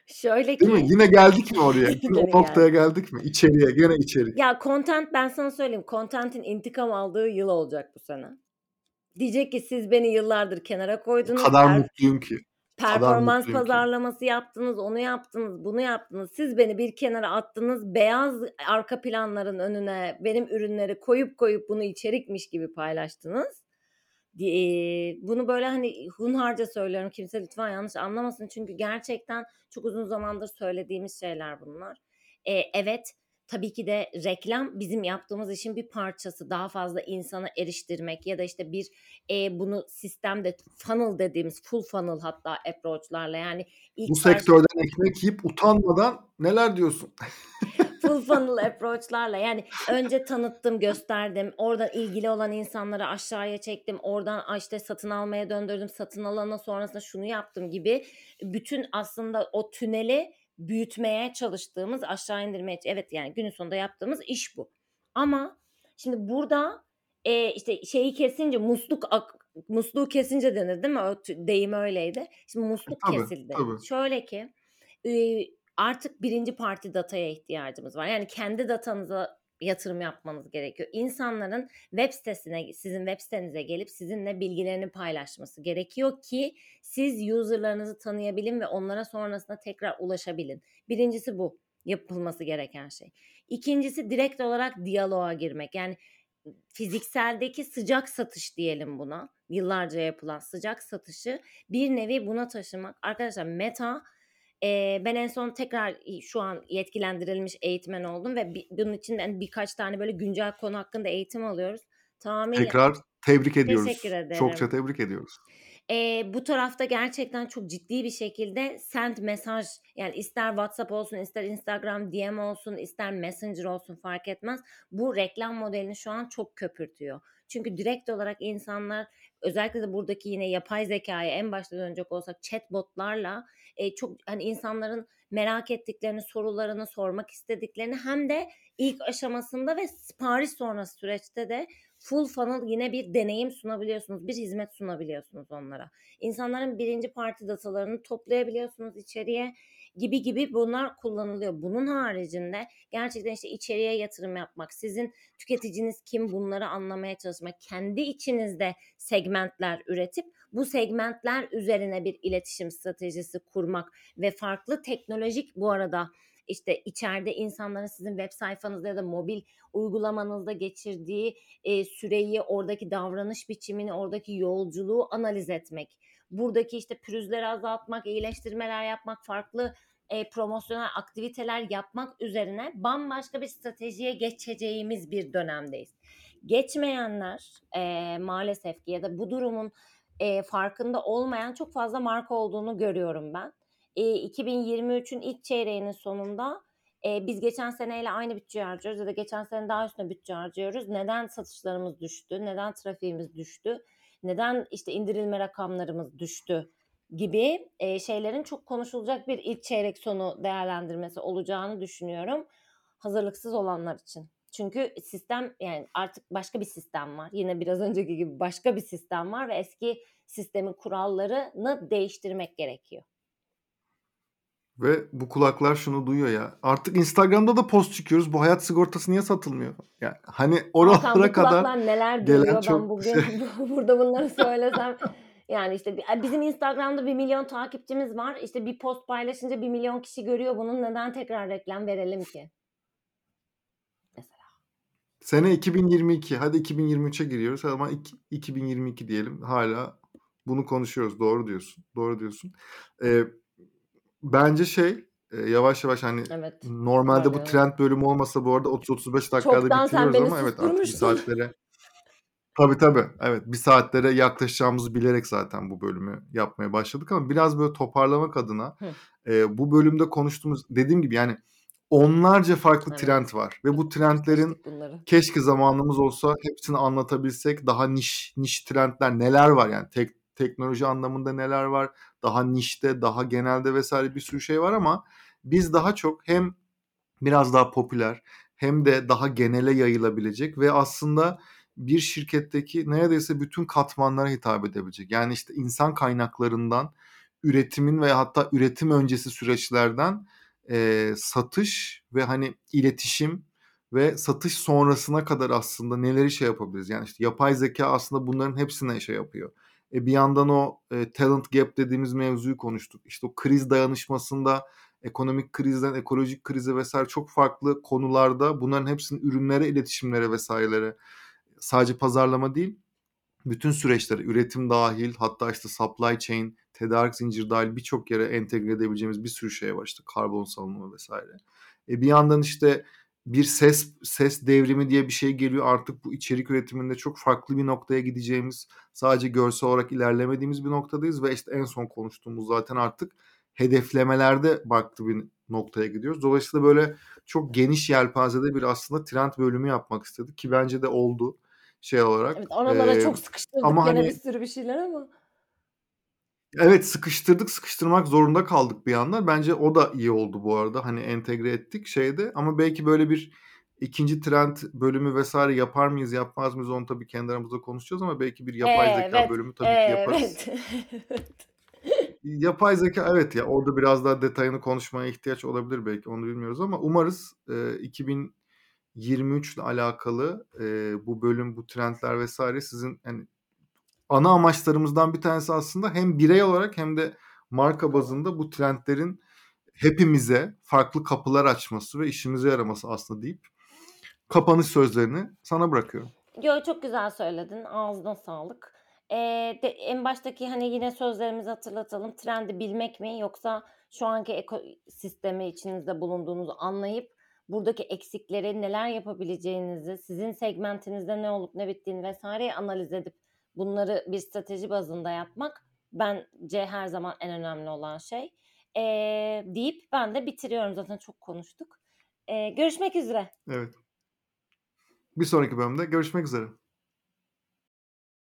S2: Şöyle
S1: Değil mi?
S2: ki
S1: Yine geldik mi oraya? Yine o noktaya
S2: geldik.
S1: geldik mi? İçeriye, gene içerik.
S2: Ya content ben sana söyleyeyim. Content'in intikam aldığı yıl olacak bu sene. Diyecek ki siz beni yıllardır kenara
S1: O
S2: koydunuz.
S1: kadar
S2: Per
S1: mutluyum ki.
S2: Performans
S1: mutluyum ki.
S2: pazarlaması yaptınız, onu yaptınız, bunu yaptınız. Siz beni bir kenara attınız. Beyaz arka planların önüne benim ürünleri koyup koyup bunu içerikmiş gibi paylaştınız. Eee, bunu böyle, hani, hunharca söylüyorum. Kimse lütfen yanlış anlamasın. Çünkü gerçekten çok uzun zamandır söylediğimiz şeyler bunlar. Eee, evet, tabii ki de reklam bizim yaptığımız işin bir parçası. Daha fazla insana eriştirmek ya da, işte, bir, eee, bunu sistemde funnel dediğimiz full funnel hatta approach'larla yani ilk
S1: Bu
S2: baş
S1: sektörden ekmek yiyip utanmadan neler diyorsun?
S2: Full funnel approach'larla yani önce tanıttım, gösterdim. Oradan ilgili olan insanları aşağıya çektim. Oradan, işte, satın almaya döndürdüm. Satın alana sonrasında şunu yaptım gibi bütün aslında o tüneli büyütmeye çalıştığımız, aşağı indirmeye Evet, yani günün sonunda yaptığımız iş bu. Ama şimdi burada, eee, işte, şeyi kesince musluk ak musluğu kesince denir değil mi? O deyim öyleydi. Şimdi
S1: E,
S2: musluk
S1: tabii,
S2: kesildi.
S1: tabii.
S2: Şöyle ki, eee, artık 1'inci parti dataya ihtiyacımız var. Yani kendi datanıza yatırım yapmanız gerekiyor. İnsanların web sitesine, sizin web sitenize gelip sizinle bilgilerini paylaşması gerekiyor ki siz user'larınızı tanıyabilin ve onlara sonrasında tekrar ulaşabilin. 1'incisi bu, yapılması gereken şey. 2'ncisi direkt olarak diyaloğa girmek. Yani fizikseldeki sıcak satış diyelim buna. Yıllarca yapılan sıcak satışı bir nevi buna taşımak. Arkadaşlar Meta, eee, ben en son tekrar şu an yetkilendirilmiş eğitmen oldum ve bi bunun için, hani, birkaç tane böyle güncel konu hakkında eğitim alıyoruz. Tamamıyla
S1: Tekrar tebrik
S2: Teşekkür
S1: ediyoruz. Çokça
S2: ederim.
S1: tebrik ediyoruz.
S2: Eee, bu tarafta gerçekten çok ciddi bir şekilde send mesaj yani ister WhatsApp olsun, ister Instagram DM olsun, ister Messenger olsun fark etmez. Bu reklam modelini şu an çok köpürtüyor. Çünkü direkt olarak insanlar özellikle de buradaki yine yapay zekâya en başta dönecek olsak chatbot'larla, eee, çok, hani, insanların merak ettiklerini, sorularını, sormak istediklerini hem de ilk aşamasında ve sipariş sonrası süreçte de full funnel yine bir deneyim sunabiliyorsunuz. Bir hizmet sunabiliyorsunuz onlara. İnsanların 1'inci parti datalarını toplayabiliyorsunuz içeriye gibi gibi bunlar kullanılıyor. Bunun haricinde gerçekten, işte, içeriye yatırım yapmak, sizin tüketiciniz kim bunları anlamaya çalışmak, kendi içinizde segmentler üretip bu segmentler üzerine bir iletişim stratejisi kurmak ve farklı teknolojik bu arada, işte, içeride insanların sizin web sayfanızda ya da mobil uygulamanızda geçirdiği, eee, süreyi, oradaki davranış biçimini, oradaki yolculuğu analiz etmek. Buradaki, işte, pürüzleri azaltmak, iyileştirmeler yapmak, farklı, eee, promosyonel aktiviteler yapmak üzerine bambaşka bir stratejiye geçeceğimiz bir dönemdeyiz. Geçmeyenler, eee, maalesef ki ya da bu durumun, eee, farkında olmayan çok fazla marka olduğunu görüyorum ben. Eee, 2023'ün ilk çeyreğinin sonunda, eee, biz geçen seneyle aynı bütçeyi harcıyoruz ya da geçen sene daha üstüne bütçe harcıyoruz. Neden satışlarımız düştü? Neden trafiğimiz düştü? Neden, işte, indirilme rakamlarımız düştü? Gibi, eee, şeylerin çok konuşulacak bir ilk çeyrek sonu değerlendirmesi olacağını düşünüyorum hazırlıksız olanlar için. Çünkü sistem, yani, artık başka bir sistem var. Yine biraz önceki gibi başka bir sistem var ve eski sistemin kurallarını değiştirmek gerekiyor.
S1: Ve bu kulaklar şunu duyuyor ya, artık Instagram'da da post çıkıyoruz. Bu hayat sigortası niye satılmıyor? Ya, hani oralara kadar
S2: neler
S1: gelen
S2: ben
S1: çok
S2: bugün
S1: şey
S2: burada bunları söylesem. Yani, işte, bi bizim Instagram'da 1.000.000 takipçimiz var. İşte, bir post paylaşınca 1.000.000 kişi görüyor bunu. Neden tekrar reklam verelim ki?
S1: Sene 2022. Hadi 2023'e giriyoruz ama iki 2022 diyelim. Hâlâ bunu konuşuyoruz. Doğru diyorsun. Doğru diyorsun. Eee, bence şey, eee, yavaş yavaş, hani,
S2: Evet,
S1: normalde bu
S2: toparlayalım.
S1: trend bölümü olmasa bu arada 30-35 dakikada
S2: Çoktan
S1: bitiriyoruz ama evet artık bir saatlere Tabii, tabii. Evet, bir saatlere yaklaşacağımızı bilerek zaten bu bölümü yapmaya başladık ama biraz böyle toparlamak adına, eee, bu bölümde konuştuğumuz dediğim gibi, yani, onlarca farklı
S2: Evet.
S1: trend var ve bu trendlerin
S2: bunları.
S1: keşke zamanımız olsa hepsini anlatabilsek. Daha niş niş trendler neler var yani tek teknoloji anlamında neler var? Daha nişte, daha genelde vs. bir sürü şey var ama biz daha çok hem biraz daha popüler hem de daha genele yayılabilecek ve aslında bir şirketteki neredeyse bütün katmanlara hitap edebilecek. Yani, işte, insan kaynaklarından üretimin ve hatta üretim öncesi süreçlerden, eee, satış ve, hani, iletişim ve satış sonrasına kadar aslında neleri şey yapabiliriz? Yani, işte, yapay zekâ aslında bunların hepsine şey yapıyor. E, bir yandan o, eee, talent gap dediğimiz mevzuyu konuştuk. İşte, o kriz dayanışmasında ekonomik krizden ekolojik krize vs. çok farklı konularda bunların hepsinin ürünlere, iletişimlere vs.lere sadece pazarlama değil, bütün süreçlere, üretim dâhil hatta, işte, supply chain, tedarik zinciri dâhil birçok yere entegre edebileceğimiz bir sürü şey var. İşte, karbon salınımı vs. E, bir yandan, işte, bir ses ses devrimi diye bir şey geliyor. Artık bu içerik üretiminde çok farklı bir noktaya gideceğimiz, sadece görsel olarak ilerlemediğimiz bir noktadayız ve, işte, en son konuştuğumuz zaten artık hedeflemelerde farklı bir noktaya gidiyoruz. Dolayısıyla, böyle, çok geniş yelpazede bir aslında trend bölümü yapmak istedik ki bence de oldu şey olarak.
S2: Evet, oralara
S1: Eee,
S2: çok sıkıştırdık
S1: ama,
S2: gene bir
S1: hani
S2: sürü bir şeyler ama.
S1: Evet, sıkıştırdık, sıkıştırmak zorunda kaldık bir yandan. Bence o da iyi oldu bu arada. Hani, entegre ettik şeyde ama belki böyle bir 2'nci trend bölümü vs. yapar mıyız, yapmaz mıyız onu tabii kendi aramızda konuşacağız ama belki bir yapay zekâ
S2: Evet,
S1: bölümü tabii ki yaparız.
S2: evet, evet.
S1: Yapay zekâ evet ya, orada biraz daha detayını konuşmaya ihtiyaç olabilir belki, onu bilmiyoruz ama umarız, eee, 2023'le alakalı, eee, bu bölüm, bu trendler vs. sizin, hani, ana amaçlarımızdan bir tanesi aslında hem birey olarak hem de marka bazında bu trendlerin hepimize farklı kapılar açması ve işimize yaraması aslında deyip kapanış sözlerini sana bırakıyorum.
S2: Yo, çok güzel söyledin. Ağzına sağlık. Eee, de en baştaki, hani, yine sözlerimizi hatırlatalım. Trendi bilmek mi yoksa şu anki ekosistemi içinizde bulunduğunuzu anlayıp buradaki eksikleri, neler yapabileceğinizi, sizin segmentinizde ne olup ne bittiğini vs.'yi analiz edip bunları bir strateji bazında yapmak bence her zaman en önemli olan şey. Eee, deyip ben de bitiriyorum. Zaten çok konuştuk. Eee, görüşmek üzere.
S1: Evet. Bir sonraki bölümde görüşmek üzere.